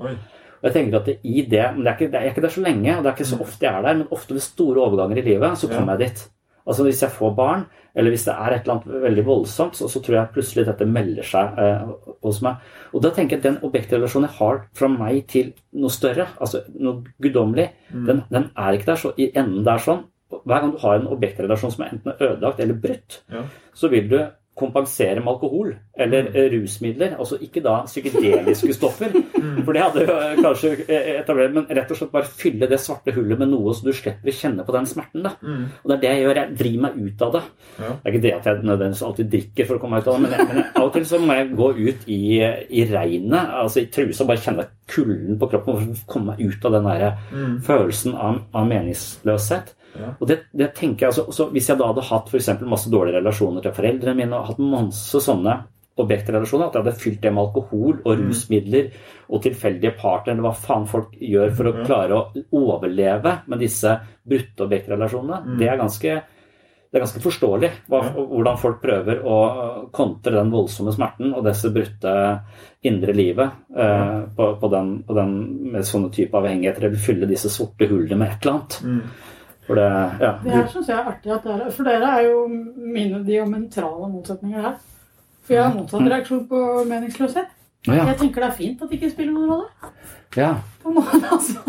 Og jeg tenker at det, i det, men det er ikke, det er ikke der så lenge, og det er ikke så ofte jeg er der, men ofte ved store overganger i livet, så kommer jeg dit. Altså Hvis jeg får barn, eller hvis det er et eller annet veldig voldsomt, så, så tror jeg plutselig dette melder seg eh, hos meg. Og da tenker jeg at den objektrelasjonen jeg har fra meg til noe større, altså noe guddommelig, Mm. den, den er ikke der så i enden det er sånn. Hver gang du har en objektrelasjon som er enten ødelagt eller brutt, Ja. så vil du kompensere med alkohol eller Mm. eh, rusmidler. Altså ikke da psykedeliske stoffer, Mm. for det hadde jo eh, kanskje eh, etablert, men rett og slett bare fylle det svarte hullet med noe så du slipper å kjenne på den smerten. da. Mm. Og det er det jeg gjør. Jeg driver meg ut av det. Det er ikke det at jeg nødvendigvis alltid drikker for å komme meg ut av det, men, jeg, men jeg, av og til så må jeg gå ut i, i regnet, altså i trusa, og bare kjenne kulden på kroppen for å komme meg ut av den der følelsen av, av meningsløshet. Ja. Og det, det tenker jeg altså, så Hvis jeg da hadde hatt for masse dårlige relasjoner til foreldrene mine, og hatt masse sånne objektrelasjoner, at jeg hadde fylt det med alkohol og Mm. rusmidler og tilfeldige partnere, eller hva faen folk gjør for å klare å overleve med disse brutte objektrelasjonene, Mm. det er ganske det er ganske forståelig hva, hvordan folk prøver å kontre den voldsomme smerten og disse brutte indre livet eh, på, på, den, på den med sånne type avhengigheter, eller fylle disse sorte hullene med et eller annet. Mm. For det, ja. Det her syns jeg er artig at dere For dere er jo mine diametrale motsetninger her. For jeg har motsatt reaksjon på meningsløshet. Ja. Jeg tenker det er fint at det ikke spiller noen rolle. ja. På en måte, altså.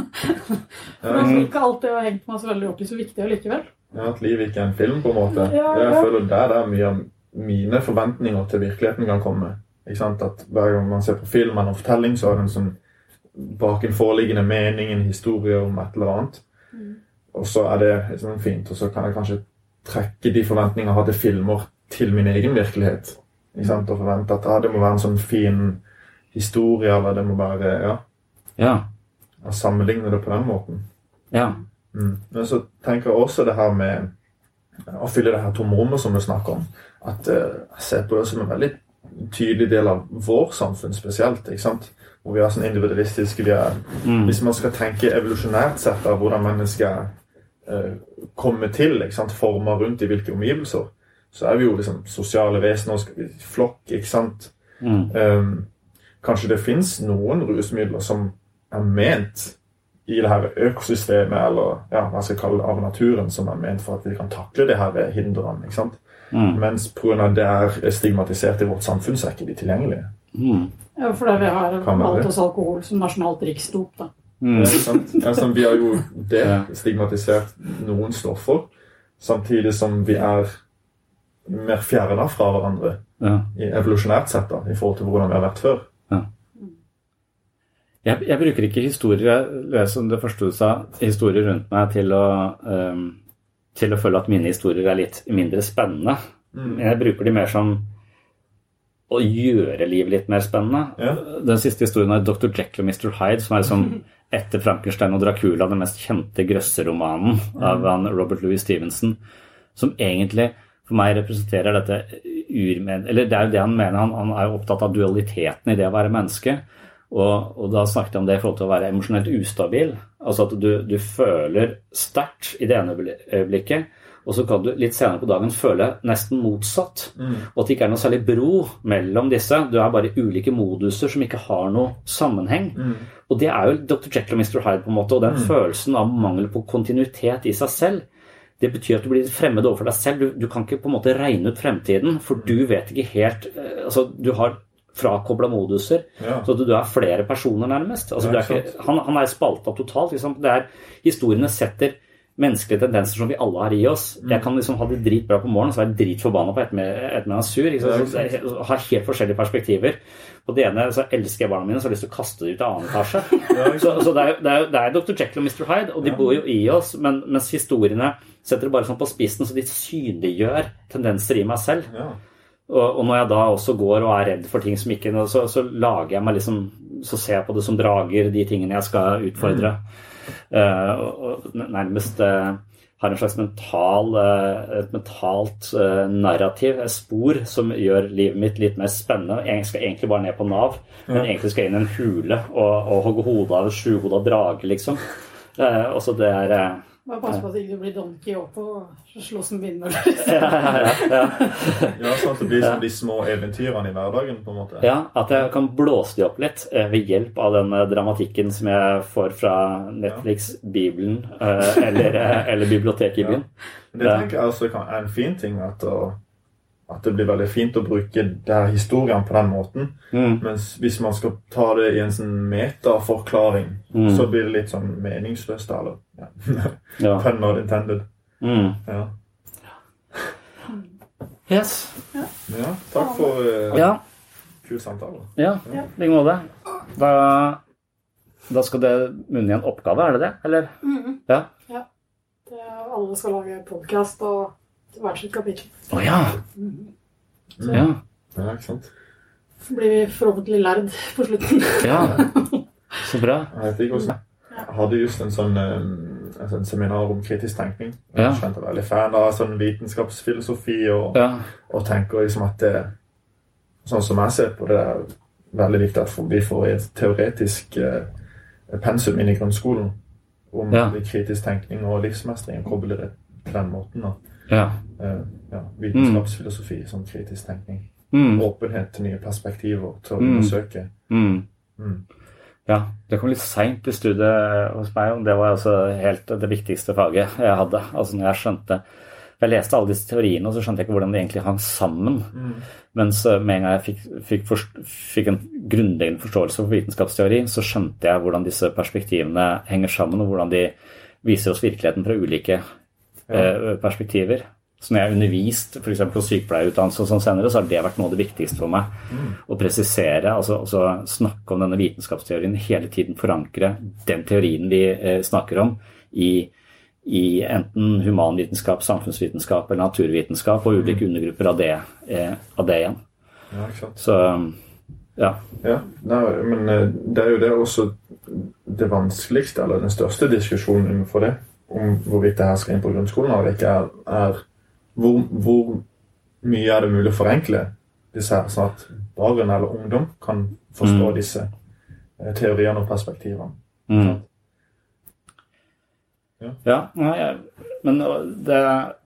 For det jeg tror ikke alltid har hengt meg så veldig opp i så viktig allikevel. Ja, At livet ikke er en film, på en måte. Ja, Jeg føler der er mye av mine forventninger til virkeligheten kan komme. Ikke sant? At Hver gang man ser på film eller en fortelling, så er det en sånn bakenforliggende mening, en historie om et eller annet. Og så er det liksom fint, og så kan jeg kanskje trekke de forventningene jeg har til filmer, til min egen virkelighet. Ikke sant? Og forvente at ah, det må være en sånn fin historie, eller det må være Ja. Ja. Og sammenligne det på den måten. ja. Mm. Men så tenker jeg også det her med å fylle det her tomrommet som vi snakker om. At uh, jeg ser på det som en veldig tydelig del av vår samfunn spesielt. ikke sant? Hvor vi er sånn individualistiske. Vi er, Mm. Hvis man skal tenke evolusjonært sett av hvordan mennesker eh, til, ikke sant? forma rundt i hvilke omgivelser, så er vi jo liksom sosiale vesener, flokk, ikke sant? Mm. Um, kanskje det fins noen rusmidler som er ment i det her økosystemet, eller ja, hva skal jeg kalle det, av naturen, som er ment for at vi kan takle det her hindrene. ikke sant? Mm. Mens pga. det er stigmatisert i vårt samfunn, så er ikke de tilgjengelige. Mm. Ja, fordi vi har valgt oss alkohol som nasjonalt riksdop. da. Mm. Ja? Altså, vi har jo det stigmatisert noen stoffer, samtidig som vi er mer fjerna fra hverandre Ja. i evolusjonært sett da, i forhold til hvordan vi har vært før. Jeg, jeg bruker ikke historier, som det første du sa, historier rundt meg til å, um, til å føle at mine historier er litt mindre spennende. Mm. Jeg bruker de mer som å gjøre livet litt mer spennende. Ja. Den siste historien er Dr. Jekyll og Mr. Hyde, som er liksom etter Frankenstein og Dracula den mest kjente grøsseromanen av han Robert Louis Stevenson, som egentlig for meg representerer dette urmen... Eller det er jo det han mener, han, han er jo opptatt av dualiteten i det å være menneske. Og, og da snakket jeg om det i forhold til å være emosjonelt ustabil. Altså at du, du føler sterkt i det ene øyeblikket, og så kan du litt senere på dagen føle nesten motsatt. Og at det ikke er noe særlig bro mellom disse. Du er bare ulike moduser som ikke har noe sammenheng. Og det er jo Dr. Jekyll og Mr. Hyde, på en måte, og den følelsen av mangel på kontinuitet i seg selv. Det betyr at du blir fremmed overfor deg selv. Du, du kan ikke på en måte regne ut fremtiden, for du vet ikke helt eh, Altså, du har frakobla moduser, Ja. så at du er flere personer, nærmest. Altså, er ikke han, han er spalta totalt. Liksom. Det er, historiene setter menneskelige tendenser som vi alle har i oss. Mm. Jeg kan liksom ha det dritbra på morgenen, så være dritforbanna på ettermiddagen sur. Så har helt forskjellige perspektiver. På det ene så elsker jeg barna mine, så har jeg lyst til å kaste dem ut av annen etasje. så så det, er, det, er, det er Dr. Jekyll og Mr. Hyde, og de bor jo i oss, men, mens historiene setter det bare sånn på spissen, så de synliggjør tendenser i meg selv. Ja. Og, og når jeg da også går og er redd for ting som ikke så, så lager jeg meg liksom Så ser jeg på det som drager, de tingene jeg skal utfordre. Eh, og, og nærmest eh, har en slags mental, eh, et mentalt eh, narrativ, et spor, som gjør livet mitt litt mer spennende. Jeg skal egentlig bare ned på Nav, men egentlig skal jeg inn i en hule og, og hogge hodet av en sjuhoda drage, liksom. også og så det er eh, Bare pass på at ikke du blir Don Quijote og slåss med vindmøller. ja, ja, ja. Ja, sånn at det blir som de små eventyrene i hverdagen, på en måte. Ja, at jeg kan blåse de opp litt eh, ved hjelp av den eh, dramatikken som jeg får fra Netflix, Bibelen eh, eller, eller biblioteket i byen. Men Det tenker jeg også er en fin ting, at, å, at det blir veldig fint å bruke der historien på den måten. Mm. Mens hvis man skal ta det i en sånn metaforklaring, Mm. så blir det litt sånn meningsløst. Eller, ja. Ja. Pun not intended. Mm. Ja. Yes. ja, takk for uh, Ja. kul samtale. Ja, i like måte. Da, da skal det munne i en oppgave, er det det? Eller? Mm. Ja. Ja. Det er, alle skal lage podkast og hvert sitt kapittel. Å ja. Mhm. Så, ja. Ja, ikke sant? Så blir vi forhåpentlig lærd på slutten. Ja. Så bra. Jeg hadde just en sånn altså en sånn seminar om kritisk tenkning. Jeg Ja. er veldig fan av sånn vitenskapsfilosofi og, Ja. og tenker liksom at det Sånn som jeg ser på det, er veldig viktig at vi får et teoretisk eh, pensum inn i grunnskolen om Ja. kritisk tenkning og livsmestring. og Koble det på den måten. da. Ja. Eh, ja, vitenskapsfilosofi som kritisk tenkning. Mm. Åpenhet til nye perspektiver, til å Mm. undersøke. Mm. Mm. Ja, det kom litt seint i studiet hos meg, og det var altså helt det viktigste faget jeg hadde. Altså når jeg skjønte Jeg leste alle disse teoriene, og så skjønte jeg ikke hvordan de egentlig hang sammen. Mm. Mens med en gang jeg fikk, fikk, forst- fikk en grunnleggende forståelse for vitenskapsteori, så skjønte jeg hvordan disse perspektivene henger sammen, og hvordan de viser oss virkeligheten fra ulike eh, perspektiver. Så når jeg har undervist f.eks. på sykepleierutdannelse og sånn senere, så har det vært noe av det viktigste for meg. Å presisere, altså, altså snakke om denne vitenskapsteorien, hele tiden forankre den teorien vi eh, snakker om i, i enten humanvitenskap, samfunnsvitenskap eller naturvitenskap, og ulike undergrupper av det, eh, av det igjen. Ja, ikke sant? Så ja. Ja, nei, men eh, det er jo det også det vanskeligste, eller den største diskusjonen innenfor det, om hvorvidt det her skal inn på grunnskolen eller ikke, er, er hvor, hvor mye er det mulig å forenkle disse her, sånn at barn eller ungdom kan forstå Mm. disse eh, teoriene og perspektivene. Mm. Ja, nei, men det,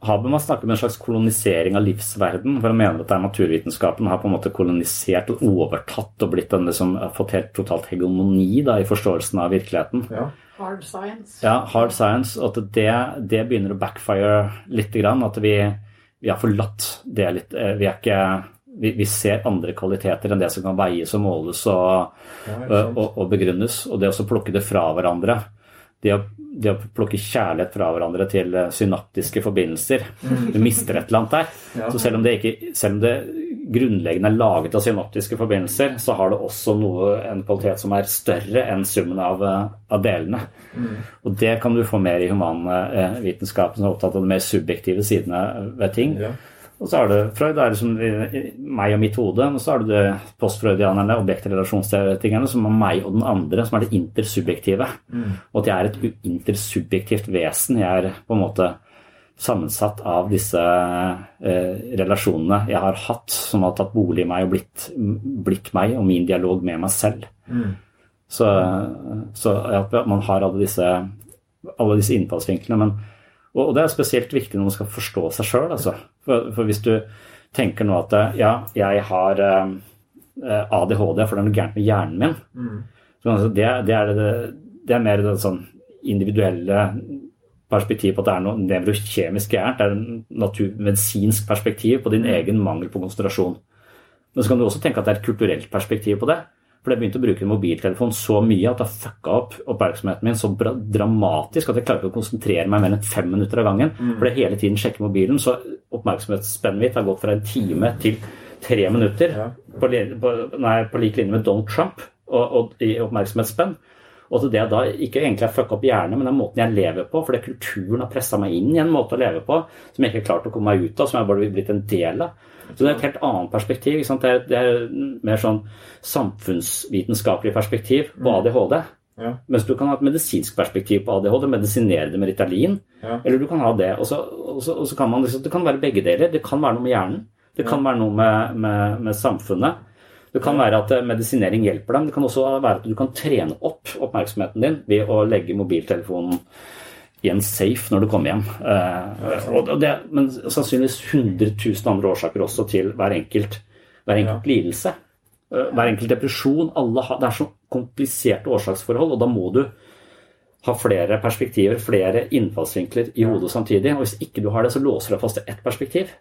Habermas snakker om en slags kolonisering av livsverden. For han mener at det er naturvitenskapen har på en måte kolonisert og overtatt og blitt den som har fått helt totalt hegemoni da, i forståelsen av virkeligheten. Ja. Hard science. Ja, hard science. At det, det begynner å backfire litt. Grann, at vi, vi har forlatt det litt. eh, Vi, er ikke, vi, vi ser andre kvaliteter enn det som kan veies og måles og, Ja, og, og begrunnes. Og det å plukke det fra hverandre det å, det å plukke kjærlighet fra hverandre til synaptiske forbindelser. Mm. Du mister et eller annet der. Ja. Så selv om, det ikke, selv om det grunnleggende er laget av synoptiske forbindelser, så har det også noe, en kvalitet som er større enn summen av, eh, av delene. Mm. Og det kan du få mer i humanvitenskapen, som er opptatt av de mer subjektive sidene ved ting. Ja. Og så er det Freud, det er liksom meg og mitt hode. Og så er det, det postfreudianerne, objektrelasjonsteoretikerne, som er meg og den andre, som er det intersubjektive. Mm. Og at jeg er et intersubjektivt vesen. Jeg er på en måte sammensatt av disse eh, relasjonene jeg har hatt, som har tatt bolig i meg og blitt, blitt meg og min dialog med meg selv. Mm. Så, så at man har alle disse, alle disse innfallsvinklene. Men, og, og det er spesielt viktig når man skal forstå seg sjøl. Altså. For, for hvis du tenker nå at ja, jeg har eh, ADHD, for det er noe gærent med hjernen min. Mm. Så, altså, det, det, er det, det er mer det sånn individuelle perspektiv på at det er noe nevrokjemisk gærent. Det er en naturmedisinsk perspektiv på din egen mangel på konsentrasjon. Men så kan du også tenke at det er et kulturelt perspektiv på det. For jeg begynte å bruke mobiltelefon så mye at det har fucka opp oppmerksomheten min så dramatisk at jeg klarer ikke å konsentrere meg mer enn fem minutter av gangen. Mm. For jeg hele tiden sjekker mobilen, så oppmerksomhetsspennet mitt har gått fra en time til tre minutter. På, li- på, nei, på lik linje med Donald Trump og, og i oppmerksomhetsspenn. Og til det da ikke egentlig har fucka opp hjernen, men den måten jeg lever på. Fordi kulturen har pressa meg inn i en måte å leve på som jeg ikke har klart å komme meg ut av, som jeg bare vil blitt en del av. Så det er et helt annet perspektiv. Det, er, det er mer sånn samfunnsvitenskapelig perspektiv på ADHD. Ja. Mens du kan ha et medisinsk perspektiv på ADHD, medisinere det med Ritalin. Ja. Eller du kan ha det. Og så, og så, og så kan man det kan være begge deler. Det kan være noe med hjernen. Det kan være noe med, med, med samfunnet. Det kan være at eh, medisinering hjelper dem. Det kan også være at du kan trene opp oppmerksomheten din ved å legge mobiltelefonen i en safe når du kommer hjem. Eh, og det, men sannsynligvis 100 000 andre årsaker også til hver enkelt, hver enkelt lidelse. Eh, hver enkelt depresjon. Har, det er så kompliserte årsaksforhold, og da må du ha flere perspektiver, flere innfallsvinkler i hodet samtidig. Og hvis ikke du har det, så låser du deg fast til ett perspektiv.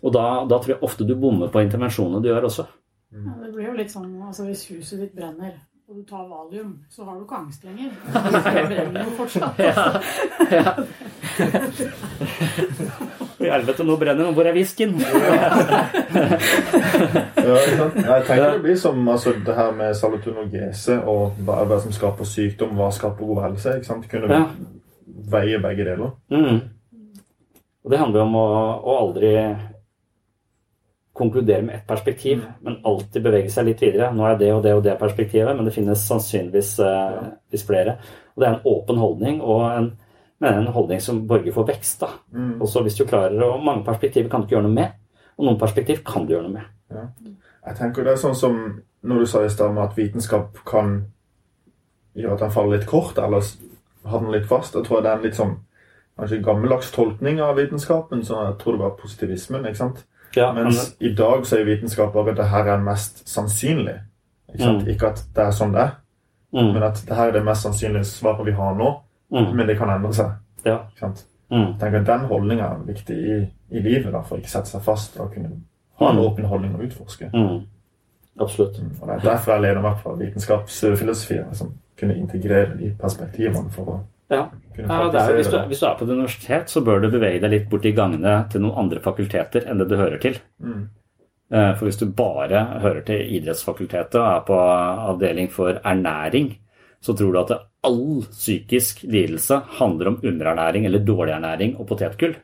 Og da, da tror jeg ofte du bommer på intervensjonene du gjør også. Ja, det blir jo litt sånn altså Hvis huset ditt brenner, og du tar valium, så har du ikke angst lenger. Det brenner jo fortsatt. Ja, I helvete, nå brenner det. Hvor er whiskyen? Ja? Jeg tenker det blir som altså, det her med salutonogese og hva som skaper sykdom, hva skaper god helse. ikke sant? Kunne Ja. veie begge deler. Mm. Og det handler om å, å aldri konkludere med ett perspektiv, men alltid bevege seg litt videre. Nå er det og det og det perspektivet, men det finnes sannsynligvis eh, flere. Og det er en åpen holdning, og en, en holdning som borger for vekst. da. Mm. Også hvis du klarer, og Mange perspektiver kan du ikke gjøre noe med, og noen perspektiv kan du gjøre noe med. Ja. Jeg tenker det er sånn som når du sa i stad at vitenskap kan gjøre at den faller litt kort, eller havner litt fast. Jeg tror det er en litt sånn kanskje gammeldags tolkning av vitenskapen. så Jeg tror det var positivismen. ikke sant? Ja, Mens i dag så er vitenskap bare at det her er mest sannsynlig. Ikke? Mm. ikke at det er sånn det er, Mm. men at det her er det mest sannsynlige svaret vi har nå. Mm. Men det kan endre seg. Ja. Mm. Tenk at Den holdninga er viktig i, i livet, da, for å ikke sette seg fast og kunne ha en Mm. åpen holdning og utforske. Mm. Absolutt. Og Det er derfor jeg leder meg fra vitenskapsfilosofi, som kunne integrere de perspektivene for å Ja. Ja, det er, hvis, du, praktisere hvis du er på et universitet, så bør du bevege deg litt bort i gangene til noen andre fakulteter enn det du hører til. Mm. Eh, For hvis du bare hører til idrettsfakultetet og er på avdeling for ernæring, så tror du at all psykisk lidelse handler om underernæring eller dårlig ernæring og potetgull.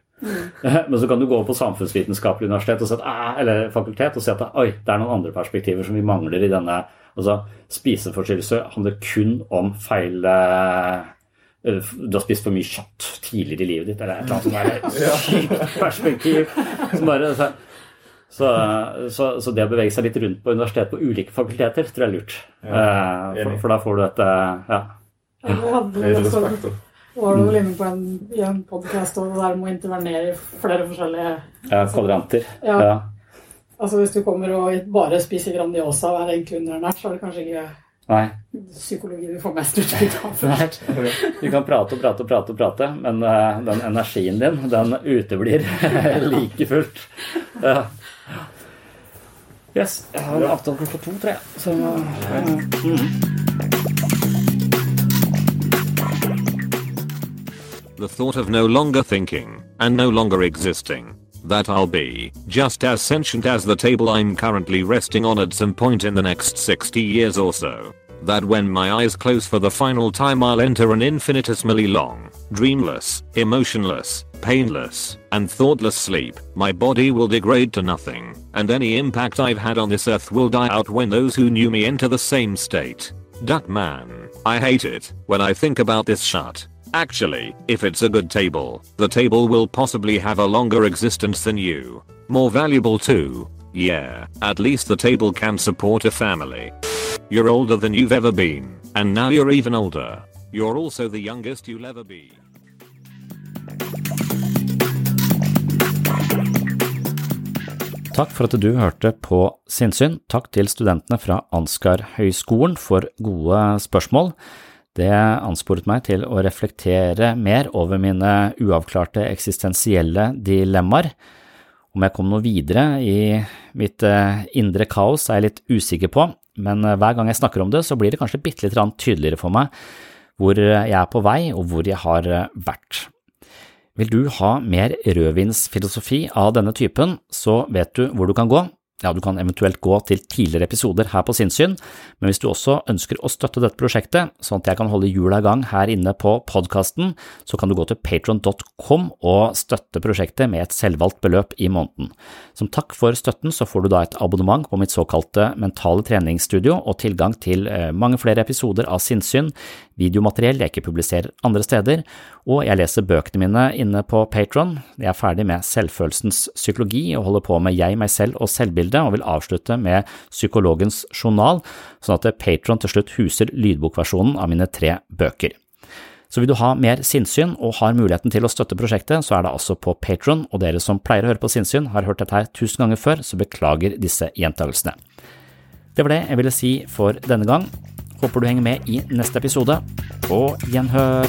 Men så kan du gå på samfunnsvitenskapelig universitet og si at, eller fakultet og si at oi, det er noen andre perspektiver som vi mangler i denne altså, Spiseforstyrrelser handler kun om feil eh, du har spist for mye kjøtt tidligere i livet ditt, eller et eller annet som er sykt perspektiv. Som bare, så, så, så, så det å bevege seg litt rundt på universitetet på ulike fakulteter tror jeg er lurt. Ja, Eh, for, for da får du et eh, ja. Ja, var du vel inne på en, i en podkast og der må intervenere i flere forskjellige ja, kvadranter. Ja. Ja. Altså Hvis du kommer og bare spiser Grandiosa og er egentlig underernært, så er det kanskje ikke Nei. psykologi du får mest utbytte av. Nei. Du kan prate og prate og prate, og prate, men eh, den energien din, den uteblir like fullt. Ja. Yes. Jeg har en avtale klokka to, tror jeg. Så, mm. The thought of no longer thinking, and no longer existing. That I'll be just as sentient as the table I'm currently resting on at some point in the next 60 years or so. That when my eyes close for the final time I'll enter an infinitesimally long, dreamless, emotionless, painless, and thoughtless sleep. My body will degrade to nothing, and any impact I've had on this earth will die out when those who knew me enter the same state. Duckman, I hate it when I think about this shut. Actually, if it's a good table, the table will possibly have a longer existence than you. More valuable too. Yeah, at least the table can support a family. You're older than you've ever been, and now you're even older. You're also the youngest you'll ever be. Takk for at du hørte på Sinnsyn. Takk til studentene fra Ansgar-høgskolen for gode spørsmål. Det ansporet meg til å reflektere mer over mine uavklarte eksistensielle dilemmaer. Om jeg kom noe videre i mitt eh, indre kaos er jeg litt usikker på, men eh, hver gang jeg snakker om det, så blir det kanskje bitte litt tydeligere for meg hvor jeg er på vei og hvor jeg har eh, vært. Vil du ha mer rødvinsfilosofi av denne typen, så vet du hvor du kan gå. Ja, du kan eventuelt gå til tidligere episoder her på Sinnsyn, men hvis du også ønsker å støtte dette prosjektet, sånn at jeg kan holde hjula i gang her inne på podkasten, så kan du gå til patron.com og støtte prosjektet med et selvvalgt beløp i måneden. Som takk for støtten så får du da et abonnement på mitt såkalte mentale treningsstudio og tilgang til eh, mange flere episoder av Sinnsyn, videomateriell jeg ikke publiserer andre steder, og jeg leser bøkene mine inne på Patron. Jeg er ferdig med selvfølelsens psykologi og holder på med Jeg, meg selv og selvbildet, og vil avslutte med Psykologens journal, sånn at Patron til slutt huser lydbokversjonen av mine tre bøker. Så vil du ha mer sinnssyn og har muligheten til å støtte prosjektet, så er det altså på Patron, og dere som pleier å høre på sinnssyn har hørt dette her tusen ganger før, så beklager disse gjentagelsene. Det var det jeg ville si for denne gang. Håper du henger med i neste episode. På gjenhør!